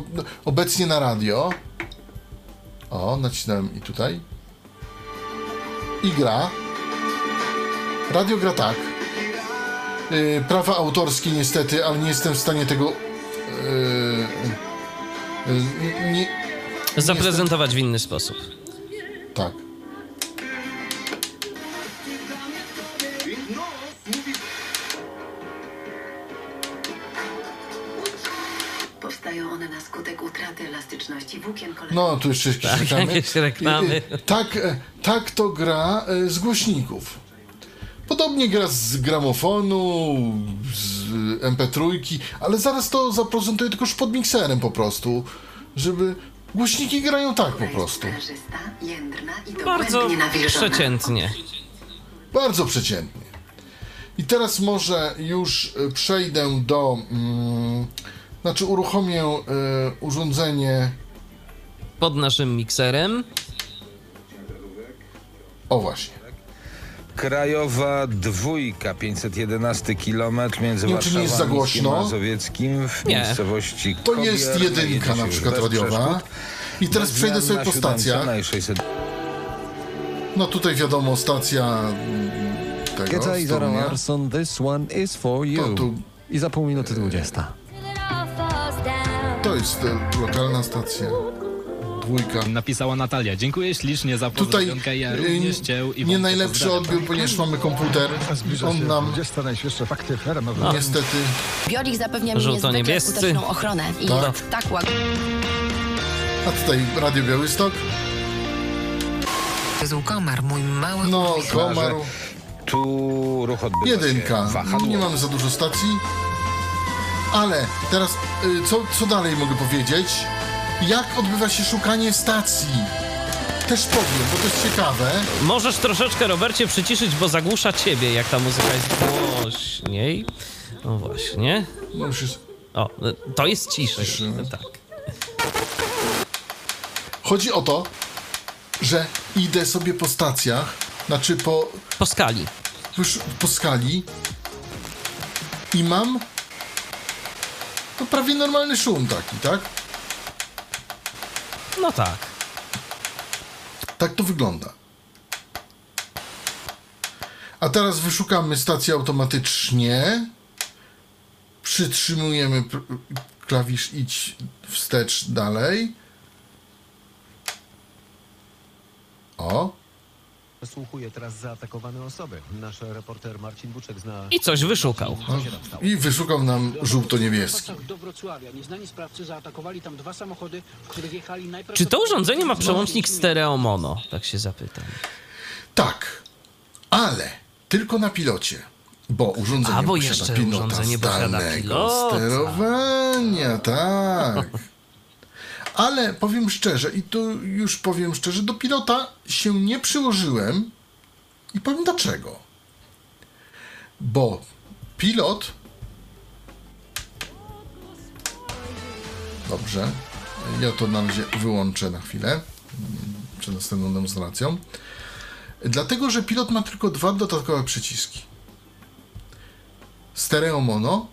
Speaker 3: obecnie na radio. O, nacisnąłem i tutaj. I gra. Radio gra tak. E, prawa autorskie niestety, ale nie jestem w stanie tego. E, e, nie,
Speaker 2: Zaprezentować w inny sposób.
Speaker 3: tak.
Speaker 7: Powstają one na skutek utraty elastyczności włókien kolejnych.
Speaker 3: No, tu jeszcze jakieś
Speaker 2: Tak,
Speaker 3: reklamy.
Speaker 2: jakieś reklamy.
Speaker 3: I- i- Tak, e, tak to gra e, z głośników. Podobnie gra z gramofonu, z MP3, ale zaraz to zaprezentuję tylko już pod mikserem po prostu, żeby... Głośniki grają tak po prostu.
Speaker 7: Sprężysta, jędrna i
Speaker 2: Bardzo
Speaker 7: nawilżona.
Speaker 2: przeciętnie.
Speaker 3: Bardzo przeciętnie. I teraz może już e, przejdę do... Mm, znaczy uruchomię e, urządzenie...
Speaker 2: Pod naszym mikserem.
Speaker 3: O właśnie.
Speaker 8: Krajowa dwójka, 511 km między
Speaker 3: Nie nie jest za
Speaker 8: Warszawą i
Speaker 3: głośno.
Speaker 8: Mazowieckim w
Speaker 2: Nie.
Speaker 8: miejscowości
Speaker 3: To
Speaker 8: Kobier.
Speaker 3: jest jedynka na
Speaker 8: już
Speaker 3: przykład
Speaker 8: bez
Speaker 3: radiowa.
Speaker 8: przeszkód.
Speaker 3: I teraz
Speaker 8: Bez
Speaker 3: przejdę
Speaker 8: zmian
Speaker 3: sobie
Speaker 8: na
Speaker 3: po
Speaker 8: siódemce,
Speaker 3: stacjach.
Speaker 8: Na 600
Speaker 3: No tutaj wiadomo, stacja mm, tego,
Speaker 9: Geta i Zara. Larson, this one is for you.
Speaker 3: To tu-
Speaker 9: I za pół minuty 20.
Speaker 3: To jest e, lokalna stacja. Dwójka.
Speaker 10: Napisała Natalia. Dziękuję ślicznie za
Speaker 3: Tutaj
Speaker 10: pozdrowionkę. Ja również cię
Speaker 3: e,
Speaker 10: i
Speaker 3: nie najlepszy odbiór, ponieważ mamy komputer. On nam
Speaker 11: najświeższe fakty
Speaker 3: niestety...
Speaker 12: Biorik zapewnia mi niezwykle
Speaker 2: Żółto-niebiescy.
Speaker 12: skuteczną ochronę i
Speaker 3: Tak.
Speaker 12: jest tak łagodny.
Speaker 3: A tutaj Radio Białystok.
Speaker 7: Jezu, komar, mój mały
Speaker 3: No, komar.
Speaker 8: Tu ruch odbywa
Speaker 3: Jedynka.
Speaker 8: się wahadło.
Speaker 3: Nie mamy za dużo stacji. Ale teraz, y, co, co dalej mogę powiedzieć? Jak odbywa się szukanie stacji? Też powiem, bo to jest ciekawe.
Speaker 2: Możesz troszeczkę, Robercie, przyciszyć, bo zagłusza ciebie, jak ta muzyka jest głośniej. No właśnie.
Speaker 3: No już jest...
Speaker 2: O, to jest ciszej. Tak.
Speaker 3: Chodzi o to, że idę sobie po stacjach, znaczy po,
Speaker 2: Po skali.
Speaker 3: już po skali i mam no prawie normalny szum taki, tak?
Speaker 2: No tak.
Speaker 3: Tak to wygląda. A teraz wyszukamy stację automatycznie. Przytrzymujemy pr- klawisz idź wstecz dalej. O,
Speaker 11: Słuchuje teraz zaatakowane osoby. Nasz reporter Marcin Buczek zna...
Speaker 2: I coś wyszukał.
Speaker 3: I wyszukał nam żółto-niebieski.
Speaker 13: do Wrocławia. Nieznani sprawcy zaatakowali tam dwa samochody, w których jechali
Speaker 2: Czy
Speaker 13: najprawdopodobniej...
Speaker 2: to urządzenie ma przełącznik stereo mono? Tak się zapytam.
Speaker 3: Tak, ale tylko na pilocie. Bo urządzenie
Speaker 2: A, bo
Speaker 3: posiada
Speaker 2: jeszcze
Speaker 3: pilota
Speaker 2: urządzenie
Speaker 3: zdalnego
Speaker 2: pilota.
Speaker 3: sterowania, tak. Ale powiem szczerze, i tu już powiem szczerze, do pilota się nie przyłożyłem i powiem dlaczego. Bo pilot. Dobrze. Ja to na razie wyłączę na chwilę przed następną demonstracją. Dlatego, że pilot ma tylko dwa dodatkowe przyciski. Stereo mono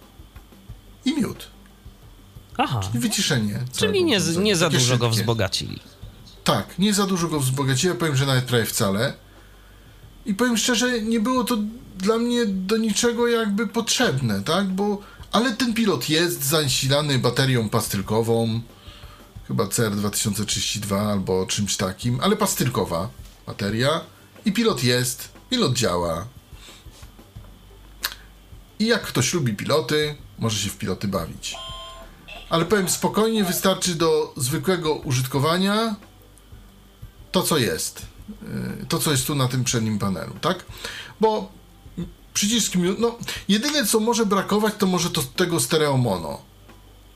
Speaker 3: i mute.
Speaker 2: Aha.
Speaker 3: Czyli wyciszenie.
Speaker 2: Czyli nie, nie za
Speaker 3: Takie
Speaker 2: dużo go
Speaker 3: szybkie.
Speaker 2: wzbogacili.
Speaker 3: Tak, nie za dużo go wzbogaciłem, powiem, że nawet prawie wcale. I powiem szczerze, nie było to dla mnie do niczego jakby potrzebne, tak? Bo, ale ten pilot jest zasilany baterią pastylkową, chyba CR2032 albo czymś takim, ale pastylkowa bateria. I pilot jest, pilot działa. I jak ktoś lubi piloty, może się w piloty bawić. Ale powiem spokojnie, wystarczy do zwykłego użytkowania to, co jest. Yy, To, co jest tu na tym przednim panelu, tak? Bo przycisk no, jedyne co może brakować, to może to tego stereo mono.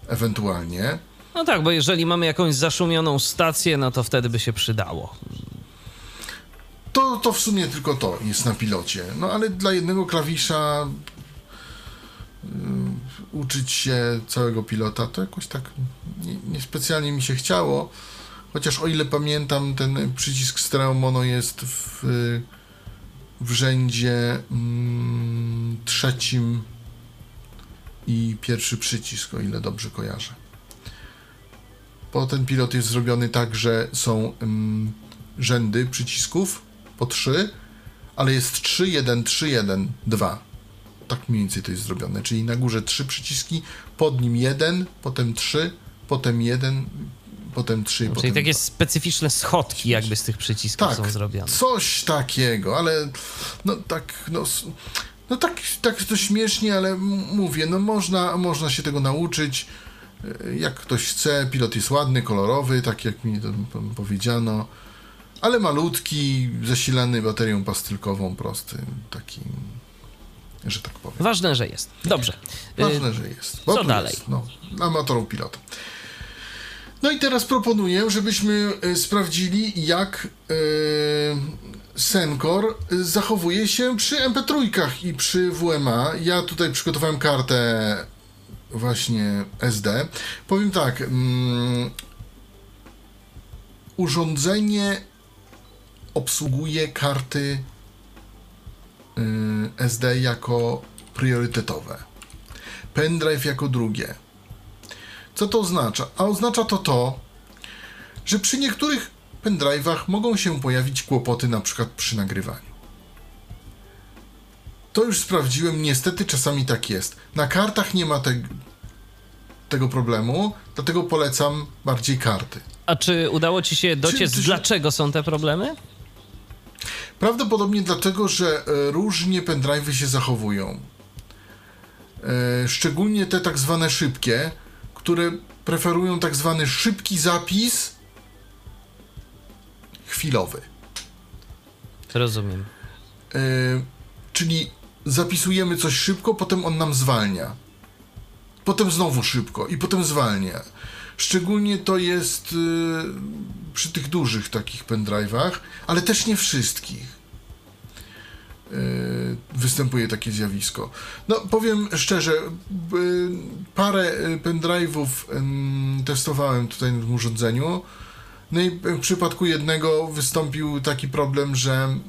Speaker 3: Ewentualnie.
Speaker 2: No tak, bo jeżeli mamy jakąś zaszumioną stację, no to wtedy by się przydało.
Speaker 3: To, to w sumie tylko to jest na pilocie. No ale dla jednego klawisza uczyć się całego pilota, to jakoś tak nie- niespecjalnie mi się chciało. Chociaż o ile pamiętam, ten przycisk stereo mono jest w, w rzędzie mm, trzecim i pierwszy przycisk, o ile dobrze kojarzę. Bo ten pilot jest zrobiony tak, że są mm, rzędy przycisków po trzy, ale jest 3, 1, 3, 1, 2. Tak mniej więcej to jest zrobione. Czyli na górze trzy przyciski, pod nim jeden, potem trzy, potem jeden, potem trzy,
Speaker 2: Czyli
Speaker 3: potem
Speaker 2: takie specyficzne schodki jakby z tych przycisków
Speaker 3: Tak,
Speaker 2: są zrobione.
Speaker 3: Coś takiego, ale no tak, no, no tak, tak to śmiesznie, ale mówię, no można, można się tego nauczyć. Y, Jak ktoś chce, pilot jest ładny, kolorowy, tak jak mi to powiedziano, ale malutki, zasilany baterią pastylkową, prosty, taki, że tak powiem.
Speaker 2: Ważne, że jest. Dobrze.
Speaker 3: Ważne, że jest.
Speaker 2: Co
Speaker 3: tu
Speaker 2: dalej?
Speaker 3: Jest, no, amatorów pilota. No i teraz proponuję, żebyśmy e, sprawdzili, jak e, Senkor zachowuje się przy MP3 i przy WMA. Ja tutaj przygotowałem kartę właśnie SD. Powiem tak, mm, urządzenie obsługuje karty SD jako priorytetowe. Pendrive jako drugie. Co to oznacza? A oznacza to to, że przy niektórych pendrive'ach mogą się pojawić kłopoty na przykład przy nagrywaniu. To już sprawdziłem, niestety czasami tak jest. Na kartach nie ma te, tego problemu, dlatego polecam bardziej karty.
Speaker 2: A czy udało ci się dociec,
Speaker 3: czy-
Speaker 2: dlaczego są te problemy?
Speaker 3: Prawdopodobnie dlatego, że e, różnie pendrive'y się zachowują. E, Szczególnie te tak zwane szybkie, które preferują tak zwany szybki zapis chwilowy.
Speaker 2: Rozumiem.
Speaker 3: E, Czyli zapisujemy coś szybko, potem on nam zwalnia. Potem znowu szybko i potem zwalnia. Szczególnie to jest y, przy tych dużych takich pendrive'ach, ale też nie wszystkich. Y, występuje takie zjawisko. No, powiem szczerze, y, parę pendrive'ów testowałem tutaj na tym urządzeniu. No i w przypadku jednego wystąpił taki problem, że mm,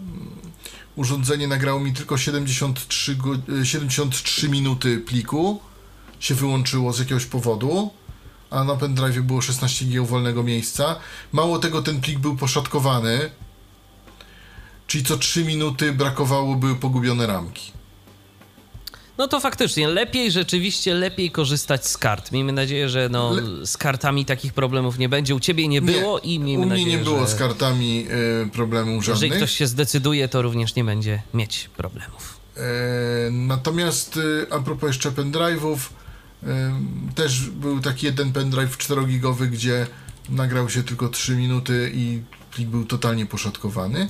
Speaker 3: urządzenie nagrało mi tylko 73, go, y, 73 minuty pliku, się wyłączyło z jakiegoś powodu, a na pendrive było 16 GB wolnego miejsca. Mało tego, ten plik był poszatkowany, czyli co 3 minuty brakowało, były pogubione ramki.
Speaker 2: No to faktycznie, lepiej rzeczywiście, lepiej korzystać z kart. Miejmy nadzieję, że no, z kartami takich problemów nie będzie. U ciebie nie było i miejmy
Speaker 3: U mnie
Speaker 2: nadzieję,
Speaker 3: nie było
Speaker 2: że
Speaker 3: z kartami y, problemów
Speaker 2: jeżeli
Speaker 3: żadnych.
Speaker 2: ktoś się zdecyduje, to również nie będzie mieć problemów.
Speaker 3: E, natomiast y, a propos jeszcze pendrive'ów, też był taki jeden pendrive 4-gigowy, gdzie nagrał się tylko 3 minuty i plik był totalnie poszatkowany.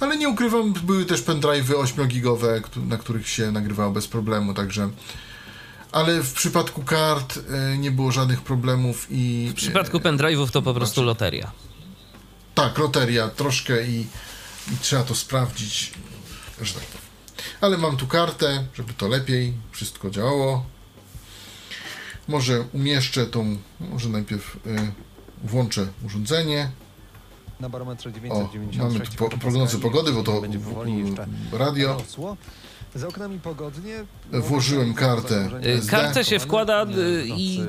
Speaker 3: Ale nie ukrywam, były też pendrive'y 8-gigowe, któ- na których się nagrywało bez problemu, także... Ale w przypadku kart y, nie było żadnych problemów i...
Speaker 2: W przypadku pendrive'ów to po prostu loteria.
Speaker 3: Tak, loteria troszkę i, i trzeba to sprawdzić, że tak powiem. Ale mam tu kartę, żeby to lepiej wszystko działało. Może umieszczę tą, może najpierw y, włączę urządzenie.
Speaker 9: Na barometrze
Speaker 3: O,
Speaker 9: 996
Speaker 3: mamy tu po, prognozy pogody, bo to
Speaker 9: będzie powoli jeszcze
Speaker 3: radio.
Speaker 9: rosło. Za oknami pogodnie.
Speaker 3: Włożyłem kartę
Speaker 2: Y,
Speaker 3: SD.
Speaker 2: Kartę się wkłada y, i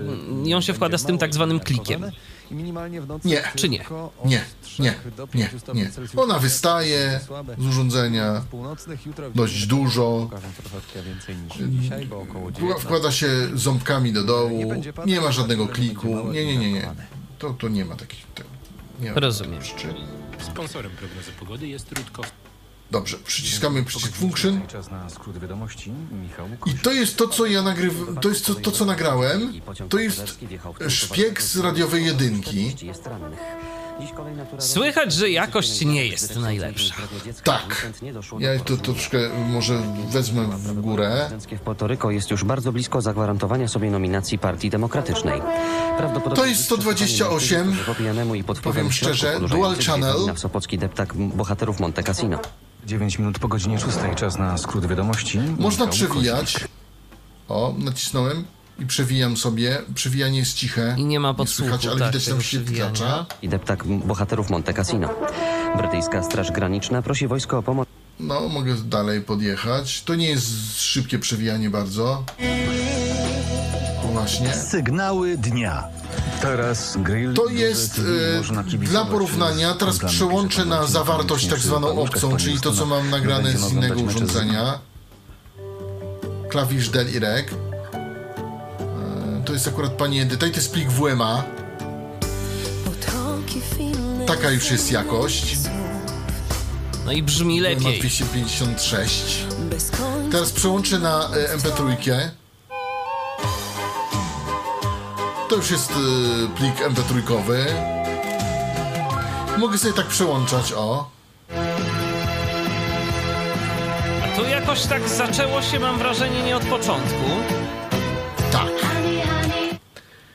Speaker 2: ją się wkłada z tym tak zwanym klikiem.
Speaker 9: I minimalnie w nocy
Speaker 3: Nie.
Speaker 2: Czy nie?
Speaker 3: Nie, nie,
Speaker 9: 3 do
Speaker 3: nie,
Speaker 9: 5 stopni
Speaker 3: nie. Ona wystaje z urządzenia dość dużo.
Speaker 9: 19.
Speaker 3: Wkłada się ząbkami do dołu. Nie ma żadnego kliku. Nie, nie, nie, nie. To, to nie ma takich. te- Nie ma
Speaker 2: Rozumiem.
Speaker 3: przyczyn.
Speaker 13: Sponsorem prognozy pogody jest Rudkow.
Speaker 3: Dobrze, przyciskamy przycisk function.
Speaker 11: Na
Speaker 3: I to jest to, co ja nagrywam. To jest to, to, co nagrałem. To jest szpieg z radiowej jedynki.
Speaker 2: Słychać, że jakość nie jest najlepsza.
Speaker 3: Tak. Ja to, to troszkę może wezmę w górę.
Speaker 14: W Portoryko jest już bardzo blisko zagwarantowania sobie nominacji Partii Demokratycznej. Prawdopodobnie
Speaker 3: To jest 128.
Speaker 14: Po pijanemu i pod wpływem
Speaker 3: Powiem szczerze, dual channel.
Speaker 14: w Sopocki deptak bohaterów Monte Cassino.
Speaker 11: 9 minut po godzinie 6. Czas na skrót wiadomości.
Speaker 3: Można
Speaker 11: Michał
Speaker 3: przewijać. O, nacisnąłem i przewijam sobie. Przewijanie jest ciche.
Speaker 2: I nie ma
Speaker 3: Nie
Speaker 2: podsłuchu,
Speaker 3: słychać, ale
Speaker 2: tak,
Speaker 3: widać tam świetlacza.
Speaker 14: I deptak bohaterów Monte Cassino. Brytyjska Straż Graniczna prosi wojsko o pomoc.
Speaker 3: No, mogę dalej podjechać. To nie jest szybkie przewijanie bardzo. O, Właśnie.
Speaker 15: Sygnały dnia. Teraz grill.
Speaker 3: To jest e, dla porównania, teraz przełączę
Speaker 15: którzy
Speaker 3: na zawartość tak zwaną opcją, czyli to co mam nagrane z innego urządzenia. Klawisz del i rek. E, To jest akurat pani Edyta i to jest plik WMA. Taka już jest jakość.
Speaker 2: No i brzmi
Speaker 3: Ma
Speaker 2: lepiej.
Speaker 3: 256. Teraz przełączę na e, MP3. To już jest e, plik MP3. Mogę sobie tak przełączać, o.
Speaker 2: A tu jakoś tak zaczęło się, mam wrażenie, nie od początku.
Speaker 3: Tak.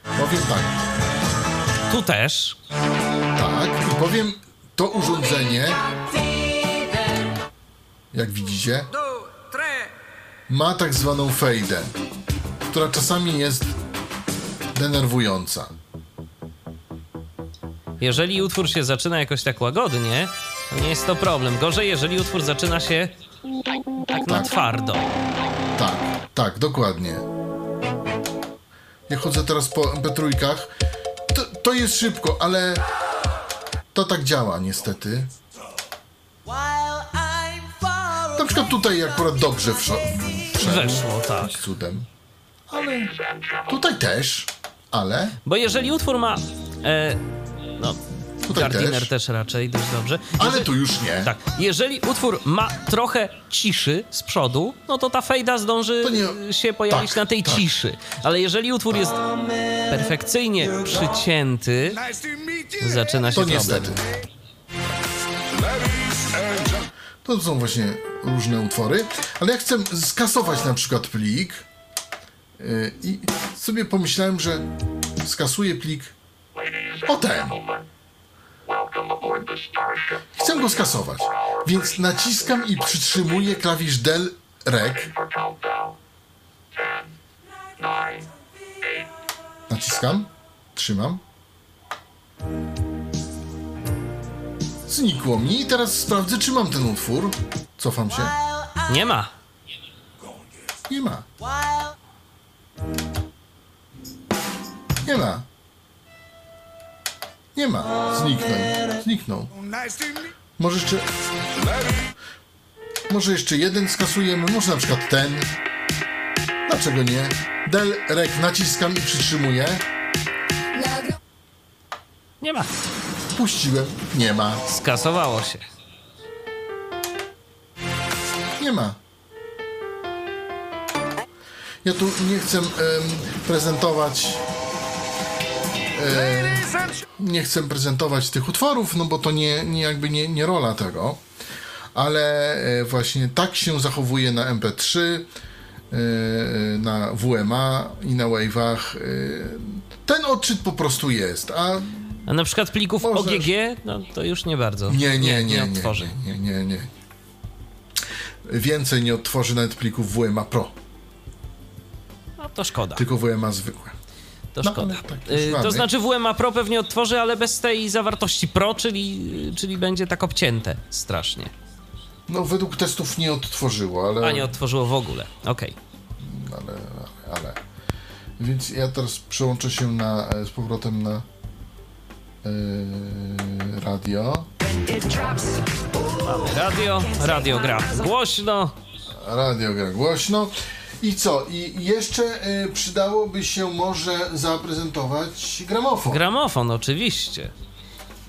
Speaker 3: Powiem tak.
Speaker 2: Tu też.
Speaker 3: Tak. I powiem, to urządzenie, jak widzicie, ma tak zwaną fejdę, która czasami jest denerwująca.
Speaker 2: Jeżeli utwór się zaczyna jakoś tak łagodnie, to nie jest to problem. Gorzej, jeżeli utwór zaczyna się tak na twardo.
Speaker 3: Tak, tak, dokładnie. Ja chodzę teraz po MP3. To, to jest szybko, ale to tak działa niestety. Na przykład tutaj akurat dobrze wszedł.
Speaker 2: Weszło, tak.
Speaker 3: Cudem. Ale tutaj też, ale
Speaker 2: Bo jeżeli utwór ma. E, no,
Speaker 3: Tutaj
Speaker 2: Gardiner
Speaker 3: też.
Speaker 2: też. raczej dość dobrze.
Speaker 3: Ale tu już nie.
Speaker 2: Tak. Jeżeli utwór ma trochę ciszy z przodu, no to ta fejda zdąży się pojawić
Speaker 3: tak,
Speaker 2: na tej
Speaker 3: tak.
Speaker 2: ciszy. Ale jeżeli utwór jest perfekcyjnie przycięty, zaczyna się
Speaker 3: To
Speaker 2: problem.
Speaker 3: niestety. To są właśnie różne utwory, ale ja chcę skasować na przykład plik i sobie pomyślałem, że skasuję plik o ten. Chcę go skasować, więc naciskam i przytrzymuję klawisz del rec. Naciskam, trzymam. Znikło mi i teraz sprawdzę, czy mam ten utwór. Cofam się.
Speaker 2: Nie ma.
Speaker 3: Nie ma. Nie ma. Nie ma. Zniknął. Zniknął. Może jeszcze... Może jeszcze jeden skasujemy, może na przykład ten. Dlaczego nie? Del, rek, naciskam i przytrzymuję.
Speaker 2: Nie ma.
Speaker 3: Puściłem. Nie ma.
Speaker 2: Skasowało się.
Speaker 3: Nie ma. Ja tu nie chcę em, prezentować. Em, nie chcę prezentować tych utworów, no bo to nie, nie jakby nie, nie rola tego. Ale e, właśnie tak się zachowuje na MP3, e, na WMA i na Wave'ach. e, Ten odczyt po prostu jest, a
Speaker 2: A na przykład plików OGG, no to już nie bardzo.
Speaker 3: nie, nie, nie,
Speaker 2: nie
Speaker 3: nie, nie, nie, nie, nie. Więcej nie odtworzy nawet plików WMA Pro,
Speaker 2: No to szkoda.
Speaker 3: tylko WMA zwykłe.
Speaker 2: To
Speaker 3: No,
Speaker 2: szkoda.
Speaker 3: ale tak, już
Speaker 2: Y,
Speaker 3: mamy.
Speaker 2: to znaczy WMA Pro pewnie odtworzy, ale bez tej zawartości Pro, czyli, czyli będzie tak obcięte strasznie.
Speaker 3: No, według testów nie odtworzyło, ale...
Speaker 2: A nie odtworzyło w ogóle. Okej.
Speaker 3: ale, ale. Więc ja teraz przełączę się na, e, z powrotem na e, radio.
Speaker 2: Mamy radio, radio gra głośno.
Speaker 3: Radio gra głośno. I co? I jeszcze e, przydałoby się może zaprezentować gramofon.
Speaker 2: Gramofon, oczywiście.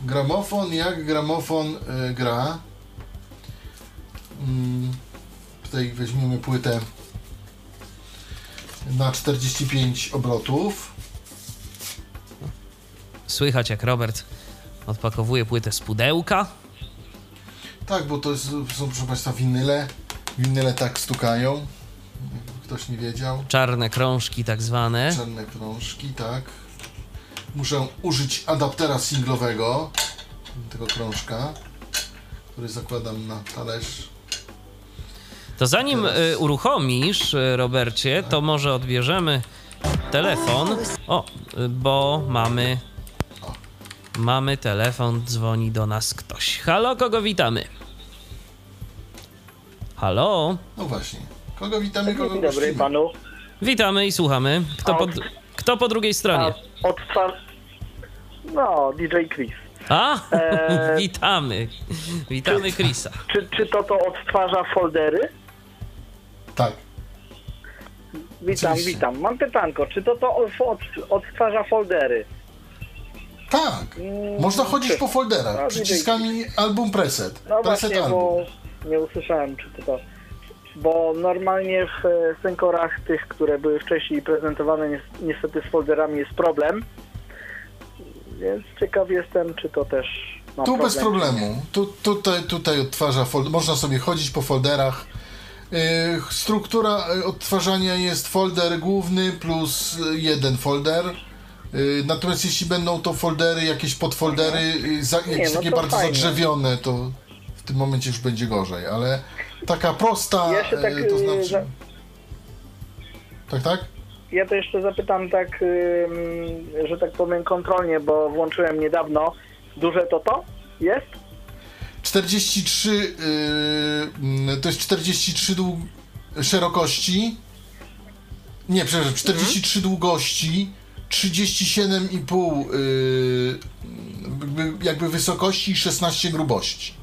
Speaker 3: Gramofon, jak gramofon e, gra. Mm, tutaj weźmiemy płytę na 45 obrotów.
Speaker 2: Słychać jak Robert odpakowuje płytę z pudełka.
Speaker 3: Tak, bo to jest, są proszę Państwa winyle. Winyle tak stukają. Ktoś nie wiedział.
Speaker 2: Czarne krążki tak zwane.
Speaker 3: Czarne krążki, tak. Muszę użyć adaptera singlowego tego krążka, który zakładam na talerz.
Speaker 2: To zanim y, uruchomisz, y, Robercie, to może odbierzemy telefon. O, y, bo mamy. Mamy telefon, dzwoni do nas ktoś. Halo, kogo witamy? Halo?
Speaker 3: No właśnie. Kogo witamy, kogo
Speaker 5: Dzień dobry
Speaker 3: gościmy?
Speaker 5: panu.
Speaker 2: Witamy i słuchamy. Kto po, kto po drugiej stronie?
Speaker 5: Odtwar... No, DJ Chris.
Speaker 2: A?
Speaker 5: Eee,
Speaker 2: witamy. Witamy Chrisa.
Speaker 5: Czy, czy to to odtwarza foldery?
Speaker 3: Tak.
Speaker 5: Witam,
Speaker 3: Oczywiście.
Speaker 5: witam. Mam pytanko, czy to to od, od, odtwarza foldery?
Speaker 3: Tak.
Speaker 5: Mm,
Speaker 3: Można chodzić
Speaker 5: czy-
Speaker 3: po folderach.
Speaker 5: No,
Speaker 3: Przyciskami album preset.
Speaker 5: No
Speaker 3: preset
Speaker 5: właśnie,
Speaker 3: album.
Speaker 5: bo nie usłyszałem, czy to to... Bo normalnie w Senkorach tych, które były wcześniej prezentowane, ni- niestety z folderami jest problem. Więc ciekaw jestem, czy to też ma
Speaker 3: Tu
Speaker 5: problem,
Speaker 3: bez problemu. Tu, tutaj, tutaj odtwarza folder. Można sobie chodzić po folderach. Yy, struktura yy, odtwarzania jest folder główny plus jeden folder. Yy, natomiast jeśli będą to foldery, jakieś podfoldery, jakieś
Speaker 5: no
Speaker 3: takie bardzo
Speaker 5: fajnie.
Speaker 3: zadrzewione, to w tym momencie już będzie gorzej, ale taka prosta,
Speaker 5: Ja się tak,
Speaker 3: yy, to
Speaker 5: yy,
Speaker 3: znaczy...
Speaker 5: za-
Speaker 3: Tak, tak?
Speaker 5: Ja to jeszcze zapytam tak, że tak powiem kontrolnie, bo włączyłem niedawno. Duże to to jest?
Speaker 3: 43 yy, to jest 43 dług... szerokości. Nie, przepraszam, 43 długości, 37,5 yy, jakby, jakby wysokości i 16 grubości.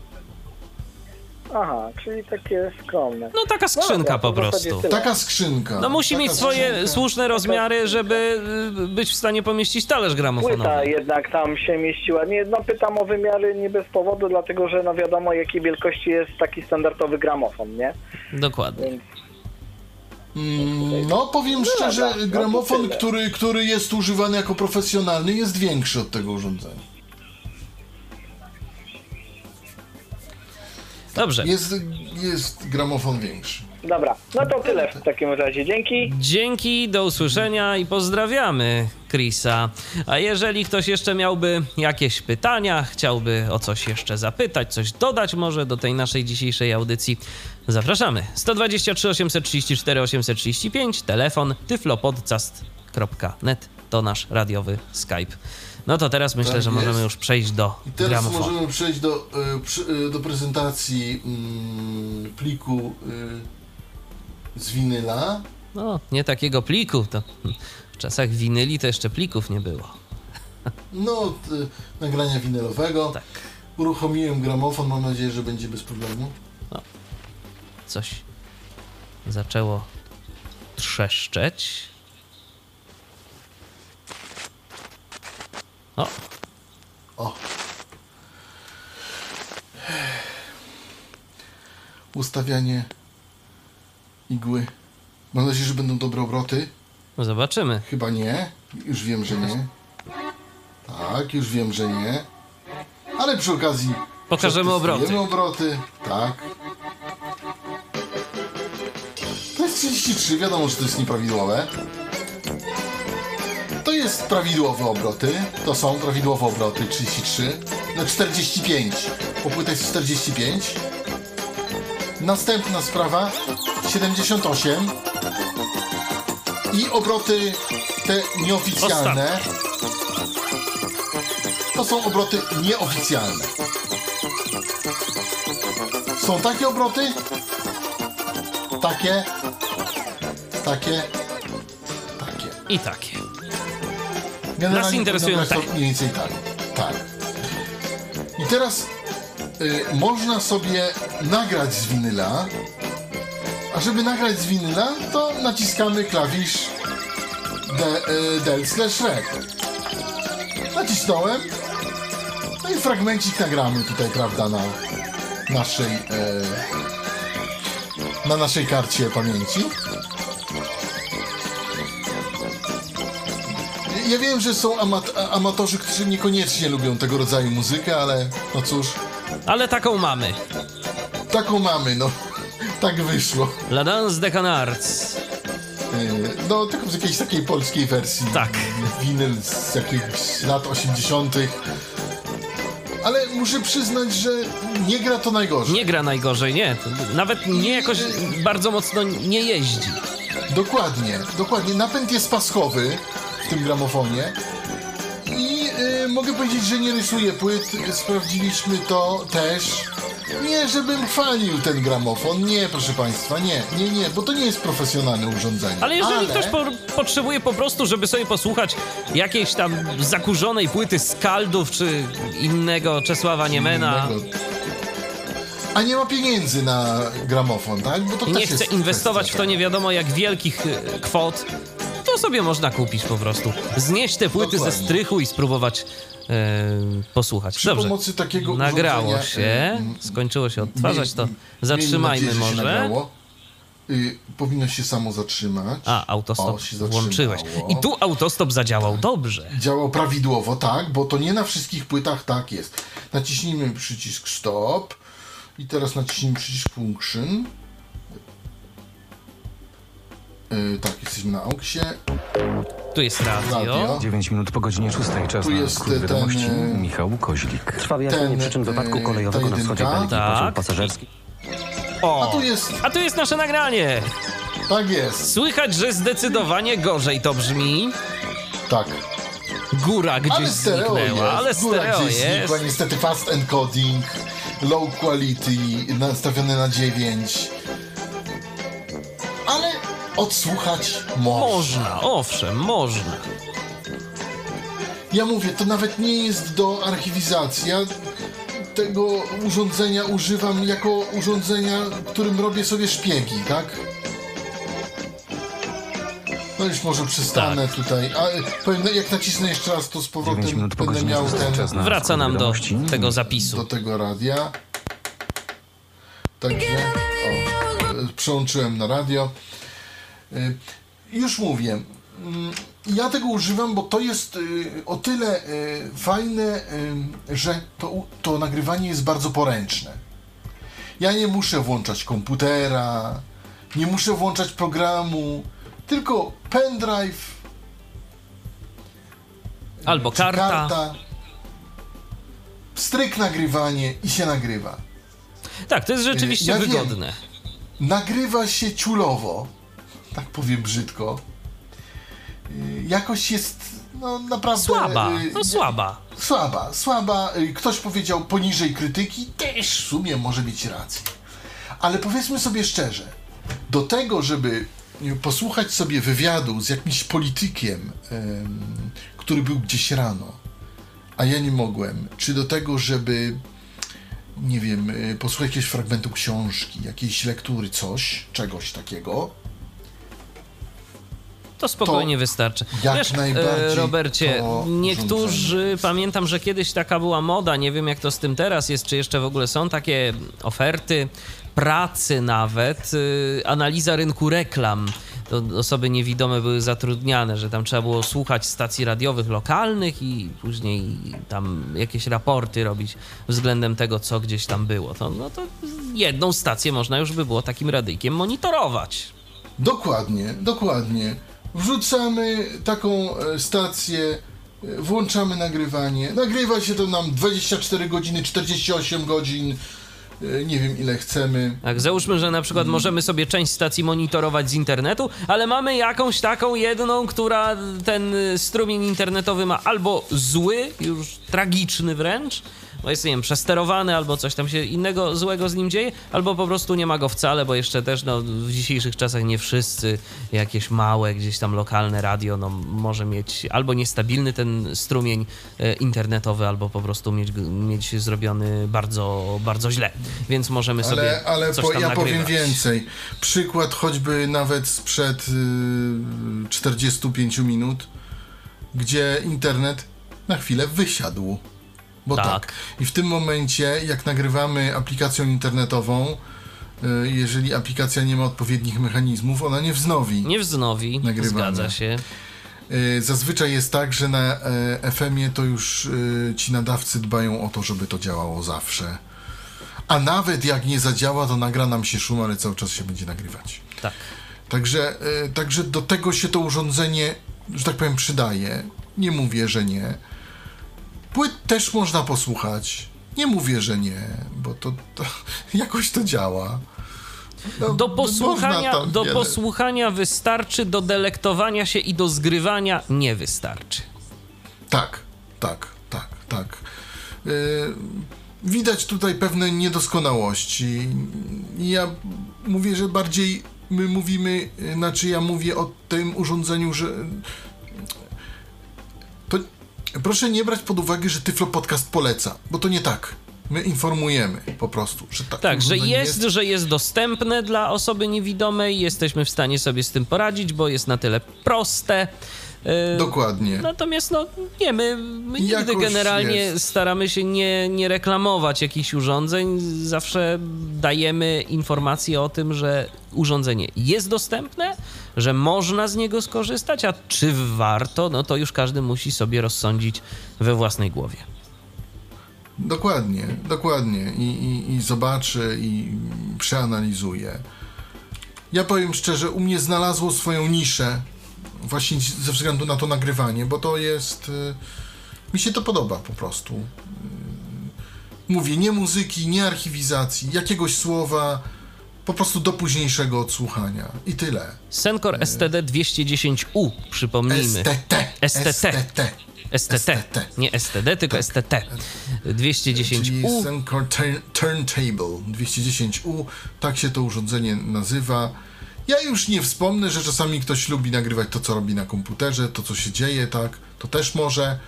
Speaker 5: Aha, czyli takie skromne.
Speaker 2: No taka skrzynka
Speaker 5: dobra, to
Speaker 2: po prostu.
Speaker 3: Taka skrzynka.
Speaker 2: No musi
Speaker 3: taka
Speaker 2: mieć swoje
Speaker 3: skrzynka.
Speaker 2: słuszne rozmiary, żeby y, być w stanie pomieścić talerz gramofonowy.
Speaker 5: Płyta jednak tam się mieściła. Nie, no pytam o wymiary nie bez powodu, dlatego że no wiadomo jakiej wielkości jest taki standardowy gramofon, nie?
Speaker 2: Dokładnie.
Speaker 5: Więc
Speaker 3: Mm, No, powiem
Speaker 5: No
Speaker 3: szczerze,
Speaker 5: no
Speaker 3: gramofon, który, który jest używany jako profesjonalny, jest większy od tego urządzenia.
Speaker 2: Dobrze.
Speaker 3: Jest, jest gramofon większy.
Speaker 5: dobra, no to tyle w takim razie. Dzięki.
Speaker 2: Dzięki, do usłyszenia i pozdrawiamy Chrisa. A jeżeli ktoś jeszcze miałby jakieś pytania, chciałby o coś jeszcze zapytać, coś dodać może do tej naszej dzisiejszej audycji, zapraszamy. 123 834 835, telefon tyflopodcast.net to nasz radiowy Skype. No to teraz myślę,
Speaker 3: Tak
Speaker 2: że
Speaker 3: jest.
Speaker 2: możemy już przejść do
Speaker 3: I teraz
Speaker 2: gramofonu.
Speaker 3: możemy przejść do, przy, e, do prezentacji mm, pliku e, z winyla.
Speaker 2: No, nie takiego pliku, to w czasach winyli to jeszcze plików nie było.
Speaker 3: No, nagrania winylowego.
Speaker 2: Tak.
Speaker 3: Uruchomiłem gramofon, mam nadzieję, że będzie bez problemu.
Speaker 2: coś zaczęło trzeszczeć. O,
Speaker 3: O. Ustawianie igły. Mam nadzieję, że będą dobre obroty.
Speaker 2: zobaczymy.
Speaker 3: Chyba nie. Już wiem, że nie. Tak, już wiem, że nie. Ale przy okazji.
Speaker 2: Pokażemy obroty.
Speaker 3: obroty. Tak. To jest 33, wiadomo, że to jest nieprawidłowe. Jest prawidłowe obroty. To są prawidłowe obroty 33. No 45. Popłyta jest 45. Następna sprawa 78. I obroty te nieoficjalne. To są obroty nieoficjalne. Są takie obroty, takie, takie, takie.
Speaker 2: I takie.
Speaker 3: Generalnie
Speaker 2: Nas interesują te.
Speaker 3: to mniej więcej tak. Tak. I teraz y, można sobie nagrać z winyla, a żeby nagrać z winyla, to naciskamy klawisz de, y, del slash rec. Nacisnąłem, no i fragmencik nagramy tutaj, prawda, na naszej y, na naszej karcie pamięci. Ja wiem, że są amat amatorzy, którzy niekoniecznie lubią tego rodzaju muzykę, ale no cóż.
Speaker 2: Ale taką mamy.
Speaker 3: Taką mamy, no. Tak wyszło.
Speaker 2: La Danse de Canards.
Speaker 3: Yy, No, tylko w jakiejś takiej polskiej wersji.
Speaker 2: Tak.
Speaker 3: Winyl z jakichś lat 80. Ale muszę przyznać, że nie gra to najgorzej.
Speaker 2: Nie gra najgorzej, nie. Nawet nie jakoś bardzo mocno nie jeździ.
Speaker 3: Dokładnie, dokładnie. Napęd jest paskowy w tym gramofonie. I y, mogę powiedzieć, że nie rysuje płyt. Sprawdziliśmy to też. Nie, żebym chwalił ten gramofon. Nie, proszę Państwa, nie, nie, nie, bo to nie jest profesjonalne urządzenie.
Speaker 2: Ale jeżeli
Speaker 3: Ale-
Speaker 2: ktoś po, potrzebuje po prostu, żeby sobie posłuchać jakiejś tam zakurzonej płyty Skaldów czy innego Czesława Niemena
Speaker 3: Innego. A nie ma pieniędzy na gramofon, tak? Bo to
Speaker 2: i
Speaker 3: też
Speaker 2: nie chce inwestować w to nie wiadomo jak wielkich e, kwot, to sobie można kupić po prostu. Znieść te płyty ze
Speaker 3: Dokładnie.
Speaker 2: strychu i spróbować e, posłuchać.
Speaker 3: Przy
Speaker 2: Dobrze.
Speaker 3: pomocy takiego
Speaker 2: Nagrało
Speaker 3: urządzenia,
Speaker 2: się, skończyło się odtwarzać, to zatrzymajmy
Speaker 3: nadzieję,
Speaker 2: może.
Speaker 3: nagrało. Y, powinno się samo zatrzymać.
Speaker 2: A, autostop
Speaker 3: O, się
Speaker 2: włączyłeś. I tu autostop zadziałał dobrze.
Speaker 3: Działał prawidłowo, tak, bo to nie na wszystkich płytach tak jest. Naciśnijmy przycisk stop i teraz naciśnijmy przycisk function. Yy, tak, jesteśmy na auksie.
Speaker 2: Tu jest radio.
Speaker 3: Radio.
Speaker 15: 9 minut po godzinie 6. Czas
Speaker 3: Tu
Speaker 15: na
Speaker 3: jest
Speaker 15: skrót
Speaker 3: ten,
Speaker 15: wiadomości.
Speaker 3: e,
Speaker 15: Michał Koźlik.
Speaker 14: Trwa wyjaśnienie
Speaker 3: Ten,
Speaker 14: przyczyn wypadku
Speaker 3: e,
Speaker 14: kolejowego na wschodzie. Belgii.
Speaker 2: Tak.
Speaker 14: Pasażerski.
Speaker 2: O,
Speaker 3: A tu jest,
Speaker 2: a tu jest nasze nagranie.
Speaker 3: tak jest,
Speaker 2: Słychać, że zdecydowanie gorzej to brzmi.
Speaker 3: tak.
Speaker 2: Góra gdzieś
Speaker 3: Ale stereo
Speaker 2: zniknęła,
Speaker 3: jest,
Speaker 2: ale
Speaker 3: góra
Speaker 2: stereo
Speaker 3: gdzieś
Speaker 2: jest.
Speaker 3: znikła, niestety fast encoding, low quality, nastawione na 9. Odsłuchać można.
Speaker 2: Można, owszem, można.
Speaker 3: Ja mówię, to nawet nie jest do archiwizacji. Ja tego urządzenia używam jako urządzenia, którym robię sobie szpiegi, tak? No już może przestanę
Speaker 2: Tak.
Speaker 3: tutaj. A powiem, no, jak nacisnę jeszcze raz, to z
Speaker 15: 9
Speaker 3: powrotem
Speaker 15: minut po
Speaker 3: będę miał
Speaker 15: 6.
Speaker 3: ten
Speaker 15: Czas na
Speaker 2: Wraca nam do tego zapisu.
Speaker 3: do tego radia. Także o, y, przełączyłem na radio. Y, Już mówię. mm, Ja tego używam, bo to jest y, o tyle y, fajne, że to, to nagrywanie jest bardzo poręczne. Ja nie muszę włączać komputera, nie muszę włączać programu, tylko pendrive
Speaker 2: Albo karta.
Speaker 3: karta stryk nagrywanie i się nagrywa.
Speaker 2: Tak, to jest rzeczywiście
Speaker 3: Ja wiem.
Speaker 2: wygodne.
Speaker 3: Nagrywa się ciulowo, tak powiem brzydko. Y, Jakość jest no, naprawdę.
Speaker 2: Słaba,
Speaker 3: y,
Speaker 2: no słaba.
Speaker 3: Słaba, słaba. Y, Ktoś powiedział poniżej krytyki, też w sumie może mieć rację. Ale powiedzmy sobie szczerze, do tego, żeby posłuchać sobie wywiadu z jakimś politykiem, em, który był gdzieś rano, a ja nie mogłem, czy do tego, żeby nie wiem, posłuchać jakiegoś fragmentu książki, jakiejś lektury, coś, czegoś takiego,
Speaker 2: To spokojnie wystarczy.
Speaker 3: jak
Speaker 2: Wiesz,
Speaker 3: najbardziej
Speaker 2: e, Robercie,
Speaker 3: to
Speaker 2: niektórzy, pamiętam, że kiedyś taka była moda, nie wiem jak to z tym teraz jest, czy jeszcze w ogóle są takie oferty pracy nawet, y, analiza rynku reklam. To osoby niewidome były zatrudniane, że tam trzeba było słuchać stacji radiowych lokalnych i później tam jakieś raporty robić względem tego, co gdzieś tam było. To, no to jedną stację można już by było takim radyjkiem monitorować.
Speaker 3: Dokładnie, dokładnie. Wrzucamy taką e, stację, e, włączamy nagrywanie. Nagrywa się to nam 24 godziny, 48 godzin. y, nie wiem ile chcemy.
Speaker 2: Tak, załóżmy, że na przykład możemy sobie część stacji monitorować z internetu, ale mamy jakąś taką jedną, która ten strumień internetowy ma albo zły, już tragiczny wręcz, bo jest, nie wiem, przesterowany, albo coś tam się innego złego z nim dzieje, albo po prostu nie ma go wcale, bo jeszcze też no, w dzisiejszych czasach nie wszyscy jakieś małe, gdzieś tam lokalne radio no, może mieć albo niestabilny ten strumień e, internetowy, albo po prostu mieć, mieć zrobiony bardzo, bardzo źle. Więc możemy sobie
Speaker 3: Ale, ale
Speaker 2: coś
Speaker 3: po,
Speaker 2: tam
Speaker 3: ja
Speaker 2: nagrywać.
Speaker 3: powiem więcej. Przykład choćby nawet sprzed y, 45 minut, gdzie internet na chwilę wysiadł. Bo tak. I w tym momencie, jak nagrywamy aplikacją internetową, y, jeżeli aplikacja nie ma odpowiednich mechanizmów, ona nie wznowi.
Speaker 2: Nie wznowi,
Speaker 3: Nagrywane.
Speaker 2: zgadza się.
Speaker 3: Y, Zazwyczaj jest tak, że na e, FM-ie to już y, ci nadawcy dbają o to, żeby to działało zawsze. A nawet jak nie zadziała, to nagra nam się szum, ale cały czas się będzie nagrywać.
Speaker 2: Tak.
Speaker 3: Także, y, także do tego się to urządzenie, że tak powiem, przydaje. Nie mówię, że nie. Płyt też można posłuchać. Nie mówię, że nie, bo to, to jakoś to działa. No,
Speaker 2: Do
Speaker 3: można
Speaker 2: posłuchania, do
Speaker 3: wiele-
Speaker 2: posłuchania wystarczy, do delektowania się i do zgrywania nie wystarczy.
Speaker 3: Tak, tak, tak, tak. Yy, widać tutaj pewne niedoskonałości. Ja mówię, że bardziej my mówimy, yy, znaczy ja mówię o tym urządzeniu, że proszę nie brać pod uwagę, że Tyflo Podcast poleca, bo to nie tak. My informujemy po prostu, że tak.
Speaker 2: Tak, że
Speaker 3: urządzenie
Speaker 2: jest, że jest dostępne dla osoby niewidomej, jesteśmy w stanie sobie z tym poradzić, bo jest na tyle proste. Yy,
Speaker 3: Dokładnie.
Speaker 2: Natomiast no nie, my, my nigdy generalnie
Speaker 3: jest.
Speaker 2: staramy się nie, nie reklamować jakichś urządzeń. Zawsze dajemy informacje o tym, że urządzenie jest dostępne, że można z niego skorzystać, a czy warto, no to już każdy musi sobie rozsądzić we własnej głowie.
Speaker 3: Dokładnie, dokładnie. I, i, I zobaczy, i przeanalizuje. Ja powiem szczerze, u mnie znalazło swoją niszę właśnie ze względu na to nagrywanie, bo to jest. y, Mi się to podoba po prostu. Y, Mówię, nie muzyki, nie archiwizacji, jakiegoś słowa, po prostu do późniejszego odsłuchania. I tyle.
Speaker 2: Sencor STD 210U, przypomnijmy.
Speaker 3: STT.
Speaker 2: STT. STT. Nie STD, tylko STT. 210U.
Speaker 3: Czyli Sencor turn, Turntable 210U, tak się to urządzenie nazywa. Ja już nie wspomnę, że czasami ktoś lubi nagrywać to, co robi na komputerze, to, co się dzieje, tak, to też może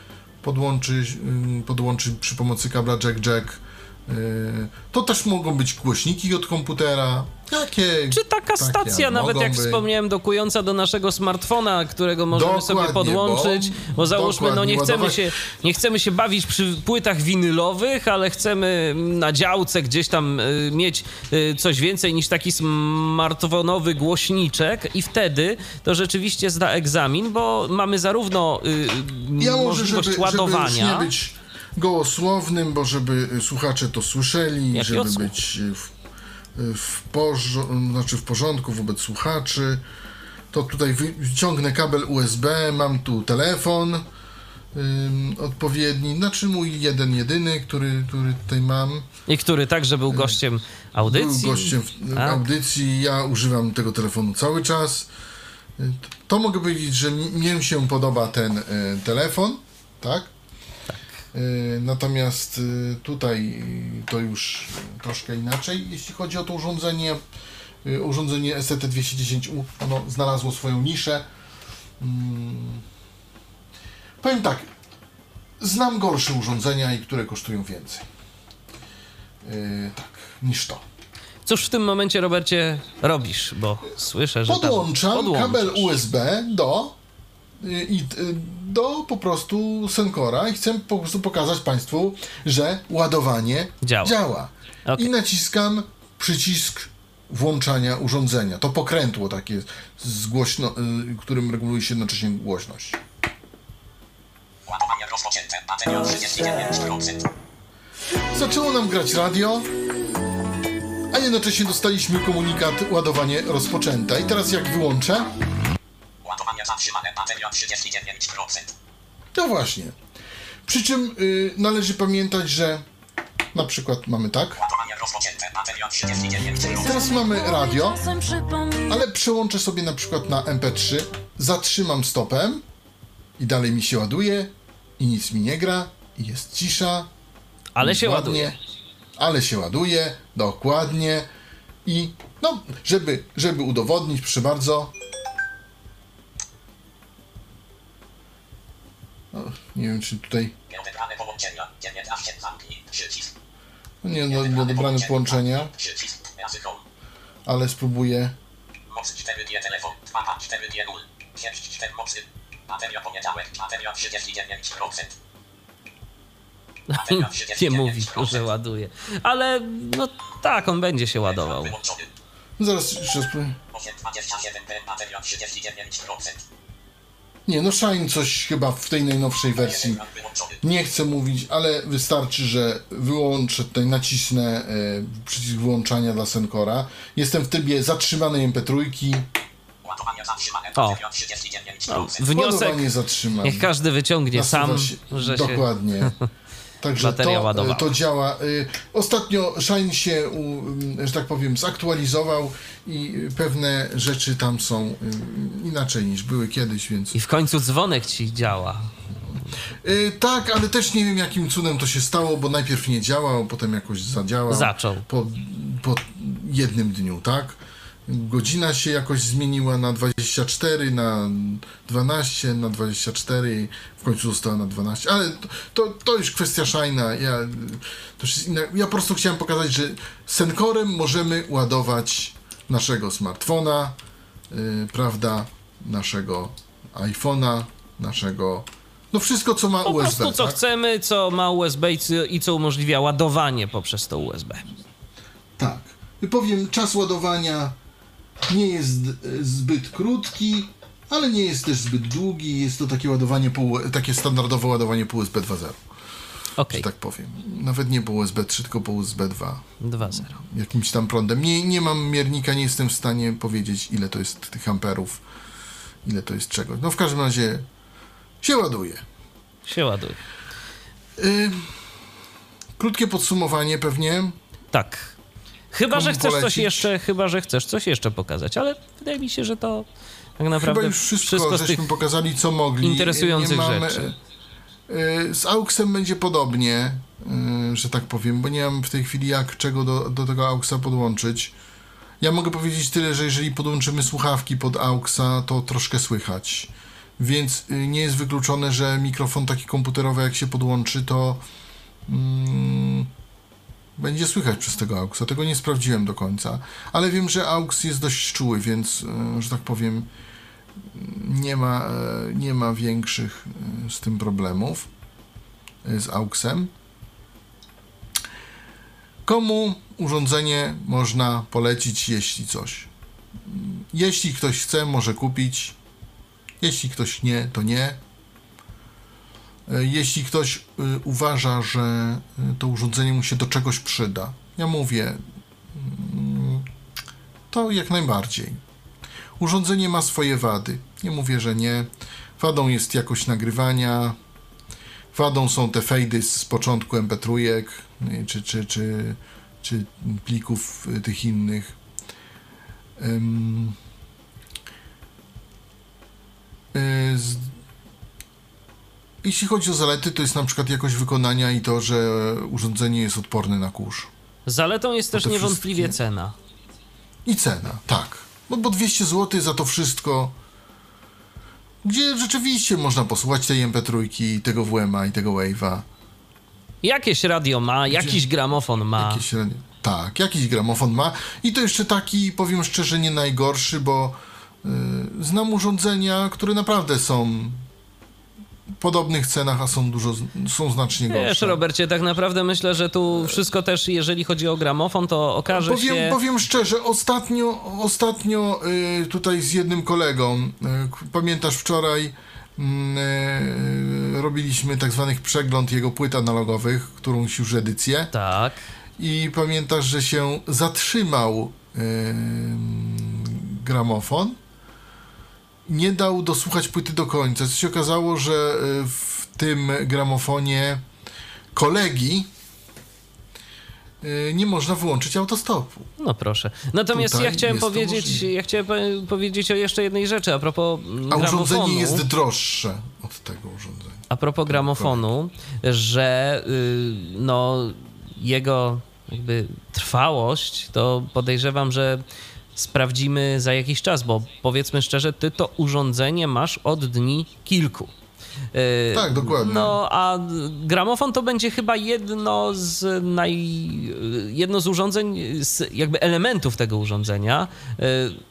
Speaker 3: podłączyć, podłączyć przy pomocy kabla jack-jack. Yy, To też mogą być głośniki od komputera. Jakie?
Speaker 2: Czy taka stacja, nawet jak
Speaker 3: być.
Speaker 2: wspomniałem, dokująca do naszego smartfona, którego możemy
Speaker 3: Dokładnie,
Speaker 2: sobie podłączyć, bo,
Speaker 3: bo-
Speaker 2: załóżmy, no nie chcemy,
Speaker 3: ładować-
Speaker 2: się, nie chcemy się bawić przy płytach winylowych, ale chcemy na działce gdzieś tam y, mieć y, coś więcej niż taki smartfonowy głośniczek i wtedy to rzeczywiście zda egzamin, bo mamy zarówno y,
Speaker 3: Ja może,
Speaker 2: możliwość
Speaker 3: żeby,
Speaker 2: ładowania,
Speaker 3: żeby gołosłownym, bo żeby y, słuchacze to słyszeli,
Speaker 2: Jaki
Speaker 3: żeby
Speaker 2: odsłuch?
Speaker 3: być y, w, y, w, porzo- znaczy w porządku wobec słuchaczy, to tutaj wy- wyciągnę kabel USB, mam tu telefon ym, odpowiedni, znaczy mój jeden, jedyny, który, który tutaj mam.
Speaker 2: i który także był gościem audycji.
Speaker 3: Był gościem w
Speaker 2: Tak.
Speaker 3: audycji, ja używam tego telefonu cały czas. To mogę powiedzieć, że mi- się podoba ten y, telefon, tak? Y, Natomiast y, tutaj to już troszkę inaczej. Jeśli chodzi o to urządzenie, y, urządzenie STT210U, ono znalazło swoją niszę. Mm. Powiem tak, znam gorsze urządzenia i które kosztują więcej. Tak, niż to.
Speaker 2: Cóż w tym momencie, Robercie, robisz? Bo słyszę, że
Speaker 3: Podłączam kabel USB do i do po prostu Sencora i chcę po prostu pokazać Państwu, że ładowanie
Speaker 2: Działa.
Speaker 3: I naciskam przycisk włączania urządzenia. To pokrętło takie z głośno, y, którym reguluje się jednocześnie głośność.
Speaker 16: Ładowanie rozpoczęte. Bateria 39%.
Speaker 3: Zaczęło nam grać radio, a jednocześnie dostaliśmy komunikat ładowanie rozpoczęte. I teraz jak wyłączę,
Speaker 16: Ładowanie zatrzymane. Bateria 39%.
Speaker 3: To właśnie. Przy czym y, należy pamiętać, że na przykład mamy tak.
Speaker 16: Ładowanie Rozpoczęte. Bateria 39%.
Speaker 3: Teraz mamy radio, ale przełączę sobie na przykład na MP3, zatrzymam stopem i dalej mi się ładuje i nic mi nie gra i jest cisza.
Speaker 2: Ale się ładuje.
Speaker 3: Ale się ładuje, dokładnie. I no, żeby, żeby udowodnić, proszę bardzo. Nie wiem, czy tutaj.
Speaker 16: Nieodebrane połączenia. 19 zamknij. Przycisk.
Speaker 3: No nie, no, no dobrane połączenia,
Speaker 16: Przycisk.
Speaker 3: Ale spróbuję.
Speaker 16: Moc 4G telefon. 2 4G 0. 5 4 mocy. Bateria poniedziałek. Bateria 39%.
Speaker 2: Nie mówi, że ładuje. Ale no tak, on będzie się ładował.
Speaker 3: Zaraz jeszcze spróbuję.
Speaker 16: 827P. Bateria 39%.
Speaker 3: Nie, no Shine coś chyba w tej najnowszej wersji. Nie chcę mówić, ale wystarczy, że wyłączę tutaj, nacisnę e, przycisk wyłączania dla Sencora. Jestem w trybie zatrzymanej MP3.
Speaker 16: Ładowanie zatrzymane.
Speaker 2: O.
Speaker 16: Bateria 39%.
Speaker 2: No, wniosek,
Speaker 3: zatrzymane.
Speaker 2: niech każdy wyciągnie
Speaker 3: Nasuwa
Speaker 2: sam,
Speaker 3: się-
Speaker 2: że się
Speaker 3: Dokładnie. Także
Speaker 2: bateria
Speaker 3: to,
Speaker 2: ładowała.
Speaker 3: to działa. Y, Ostatnio Shine się, y, że tak powiem, zaktualizował i pewne rzeczy tam są y, inaczej niż były kiedyś, więc...
Speaker 2: I w końcu dzwonek ci działa.
Speaker 3: Tak, ale też nie wiem jakim cudem to się stało, bo najpierw nie działał, potem jakoś zadziałał.
Speaker 2: Zaczął.
Speaker 3: Po, po jednym dniu, tak? Godzina się jakoś zmieniła na 24, na 12, na 24, w końcu została na 12, ale to, to, już kwestia Shine'a. Ja, ja po prostu chciałem pokazać, że Senkorem możemy ładować naszego smartfona, y, prawda, naszego iPhone'a, naszego no wszystko, co ma
Speaker 2: Po
Speaker 3: USB.
Speaker 2: prostu co
Speaker 3: tak?
Speaker 2: chcemy, co ma USB i co, i co umożliwia ładowanie poprzez to USB.
Speaker 3: Tak. Powiem, czas ładowania nie jest e, zbyt krótki, ale nie jest też zbyt długi. Jest to takie ładowanie, po, U- takie standardowe ładowanie po USB 2.0.
Speaker 2: Okej.
Speaker 3: Że tak powiem. Nawet nie po USB 3, tylko po USB 2.
Speaker 2: 2.0.
Speaker 3: Jakimś tam prądem. Nie, nie mam miernika, nie jestem w stanie powiedzieć, ile to jest tych amperów, ile to jest czego. No w każdym razie się ładuje.
Speaker 2: Się ładuje.
Speaker 3: Y, krótkie podsumowanie pewnie.
Speaker 2: Tak. Chyba, że chcesz coś
Speaker 3: polecić?
Speaker 2: jeszcze, chyba, że chcesz coś jeszcze pokazać, ale wydaje mi się, że to tak naprawdę
Speaker 3: Chyba już wszystko,
Speaker 2: z
Speaker 3: żeśmy
Speaker 2: tych
Speaker 3: pokazali, co mogli.
Speaker 2: interesujących
Speaker 3: Nie mamy-
Speaker 2: rzeczy.
Speaker 3: y, Z AUXem będzie podobnie, y, że tak powiem, bo nie mam w tej chwili jak czego do, do tego AUXa podłączyć. Ja mogę powiedzieć tyle, że jeżeli podłączymy słuchawki pod AUXa, to troszkę słychać. Więc y, nie jest wykluczone, że mikrofon taki komputerowy, jak się podłączy, to mm, będzie słychać przez tego AUXa. Tego nie sprawdziłem do końca. Ale wiem, że AUX jest dość czuły, więc, y, że tak powiem, nie ma, e, nie ma większych e, z tym problemów e, z AUXem. Komu urządzenie można polecić, jeśli coś? Jeśli ktoś chce, może kupić. Jeśli ktoś nie, to nie. E, Jeśli ktoś y, uważa, że y, to urządzenie mu się do czegoś przyda, ja mówię, mm, to jak najbardziej. Urządzenie ma swoje wady. Nie mówię, że nie. Wadą jest jakość nagrywania. Wadą są te fejdy z początku MP3, y, czy, czy, czy, czy plików tych innych. Ym, y, z, jeśli chodzi o zalety, to jest na przykład jakość wykonania i to, że urządzenie jest odporne na kurz.
Speaker 2: Zaletą jest
Speaker 3: Bo
Speaker 2: też
Speaker 3: te
Speaker 2: niewątpliwie
Speaker 3: wszystkie-
Speaker 2: cena.
Speaker 3: I cena, tak. No bo 200 zł za to wszystko, gdzie rzeczywiście można posłuchać tej MP3, tego WMA i tego Wave'a.
Speaker 2: Jakieś radio ma, jakiś gramofon ma.
Speaker 3: Jakieś, tak, jakiś gramofon ma. I to jeszcze taki, powiem szczerze, nie najgorszy, bo y, znam urządzenia, które naprawdę są podobnych cenach, a są dużo, są znacznie gorsze.
Speaker 2: Wiesz, Robercie, tak naprawdę myślę, że tu wszystko też, jeżeli chodzi o gramofon, to okaże
Speaker 3: Powiem,
Speaker 2: się...
Speaker 3: powiem szczerze, ostatnio, ostatnio y, tutaj z jednym kolegą, y, pamiętasz wczoraj mm, y, robiliśmy tak zwanych przegląd jego płyt analogowych, którąś już edycję.
Speaker 2: Tak.
Speaker 3: I pamiętasz, że się zatrzymał gramofon. Nie dał dosłuchać płyty do końca. Co się okazało, że y, w tym gramofonie kolegi y, nie można wyłączyć autostopu.
Speaker 2: No proszę. Natomiast
Speaker 3: Tutaj
Speaker 2: ja chciałem powiedzieć, ja chciałem po- powiedzieć o jeszcze jednej rzeczy a propos
Speaker 3: A
Speaker 2: gramofonu.
Speaker 3: urządzenie jest droższe od tego urządzenia.
Speaker 2: A propos gramofonu, że y, no, jego jakby trwałość, to podejrzewam, że sprawdzimy za jakiś czas, bo powiedzmy szczerze, ty to urządzenie masz od dni kilku. Y,
Speaker 3: Tak, dokładnie.
Speaker 2: No, a gramofon to będzie chyba jedno z naj... jedno z urządzeń, z jakby elementów tego urządzenia, y,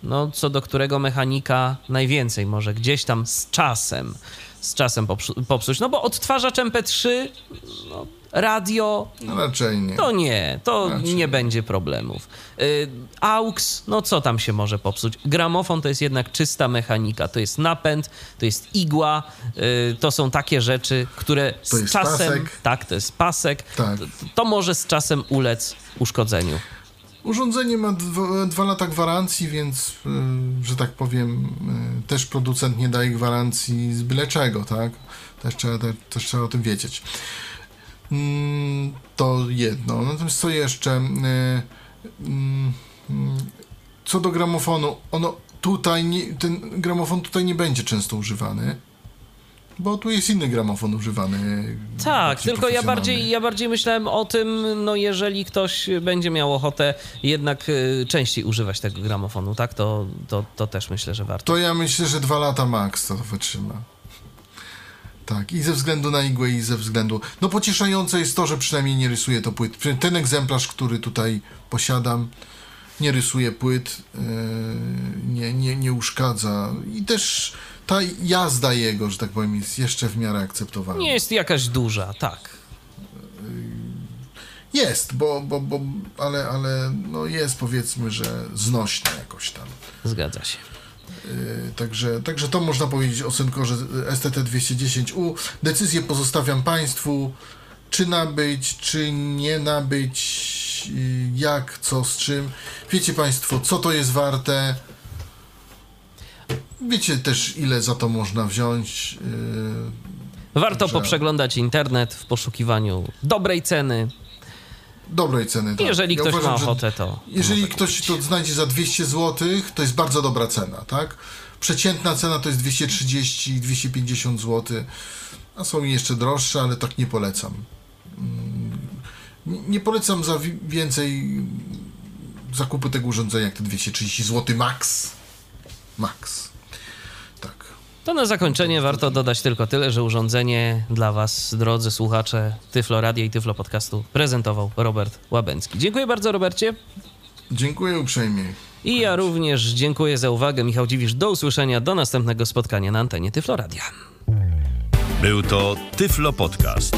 Speaker 2: no, co do którego mechanika najwięcej może gdzieś tam z czasem, z czasem popsu- popsuć. No bo odtwarzacz MP3, no, radio,
Speaker 3: No raczej nie.
Speaker 2: to nie, to
Speaker 3: Raczej
Speaker 2: nie będzie problemów. Y, AUX, no co tam się może popsuć? Gramofon to jest jednak czysta mechanika. To jest napęd, to jest igła, y, to są takie rzeczy, które
Speaker 3: To
Speaker 2: z czasem.
Speaker 3: pasek.
Speaker 2: Tak, to jest pasek.
Speaker 3: Tak.
Speaker 2: To, to może z czasem ulec uszkodzeniu.
Speaker 3: Urządzenie ma dwa, lata gwarancji, więc, y, że tak powiem, y, też producent nie daje gwarancji z byle czego, tak? Też trzeba, te, też trzeba o tym wiedzieć. Mm, To jedno. Natomiast co jeszcze? Mm, mm, Co do gramofonu, ono tutaj, nie, ten gramofon tutaj nie będzie często używany, bo tu jest inny gramofon używany.
Speaker 2: Tak, tylko ja bardziej, ja bardziej myślałem o tym, no jeżeli ktoś będzie miał ochotę jednak y, częściej używać tego gramofonu, tak, to, to, to też myślę, że warto.
Speaker 3: To ja myślę, że dwa lata max to wytrzyma. Tak, i ze względu na igłę, i ze względu. No pocieszające jest to, że przynajmniej nie rysuje to płyt. Ten egzemplarz, który tutaj posiadam, nie rysuje płyt, yy, nie, nie, nie uszkadza. I też ta jazda jego, że tak powiem, jest jeszcze w miarę akceptowalna.
Speaker 2: Nie jest jakaś duża, tak.
Speaker 3: Jest, bo, bo, bo ale, ale no jest powiedzmy, że znośna jakoś tam.
Speaker 2: Zgadza się.
Speaker 3: Yy, Także, także to można powiedzieć o Synkorze STT 210U. Decyzję pozostawiam Państwu, czy nabyć, czy nie nabyć, yy, jak, co, z czym. Wiecie Państwo, co to jest warte. Wiecie też, ile za to można wziąć. yy,
Speaker 2: Warto poprzeglądać internet w poszukiwaniu dobrej ceny.
Speaker 3: Dobrej ceny. Tak.
Speaker 2: Jeżeli ktoś ma
Speaker 3: że
Speaker 2: ochotę, to
Speaker 3: Jeżeli ktoś to znajdzie za 200 zł, to jest bardzo dobra cena, tak? Przeciętna cena to jest 230-250 zł, a są jeszcze droższe, ale tak nie polecam. Nie- polecam za wi- więcej zakupu tego urządzenia jak te 230 zł max. Max.
Speaker 2: To na zakończenie warto dodać tylko tyle, że urządzenie dla Was, drodzy słuchacze Tyflo Radia i Tyflo Podcastu prezentował Robert Łabęcki. Dziękuję bardzo, Robercie.
Speaker 3: Dziękuję uprzejmie.
Speaker 2: I ja również dziękuję za uwagę. Michał Dziwisz, do usłyszenia, do następnego spotkania na antenie Tyflo Radia.
Speaker 1: Był to Tyflo Podcast.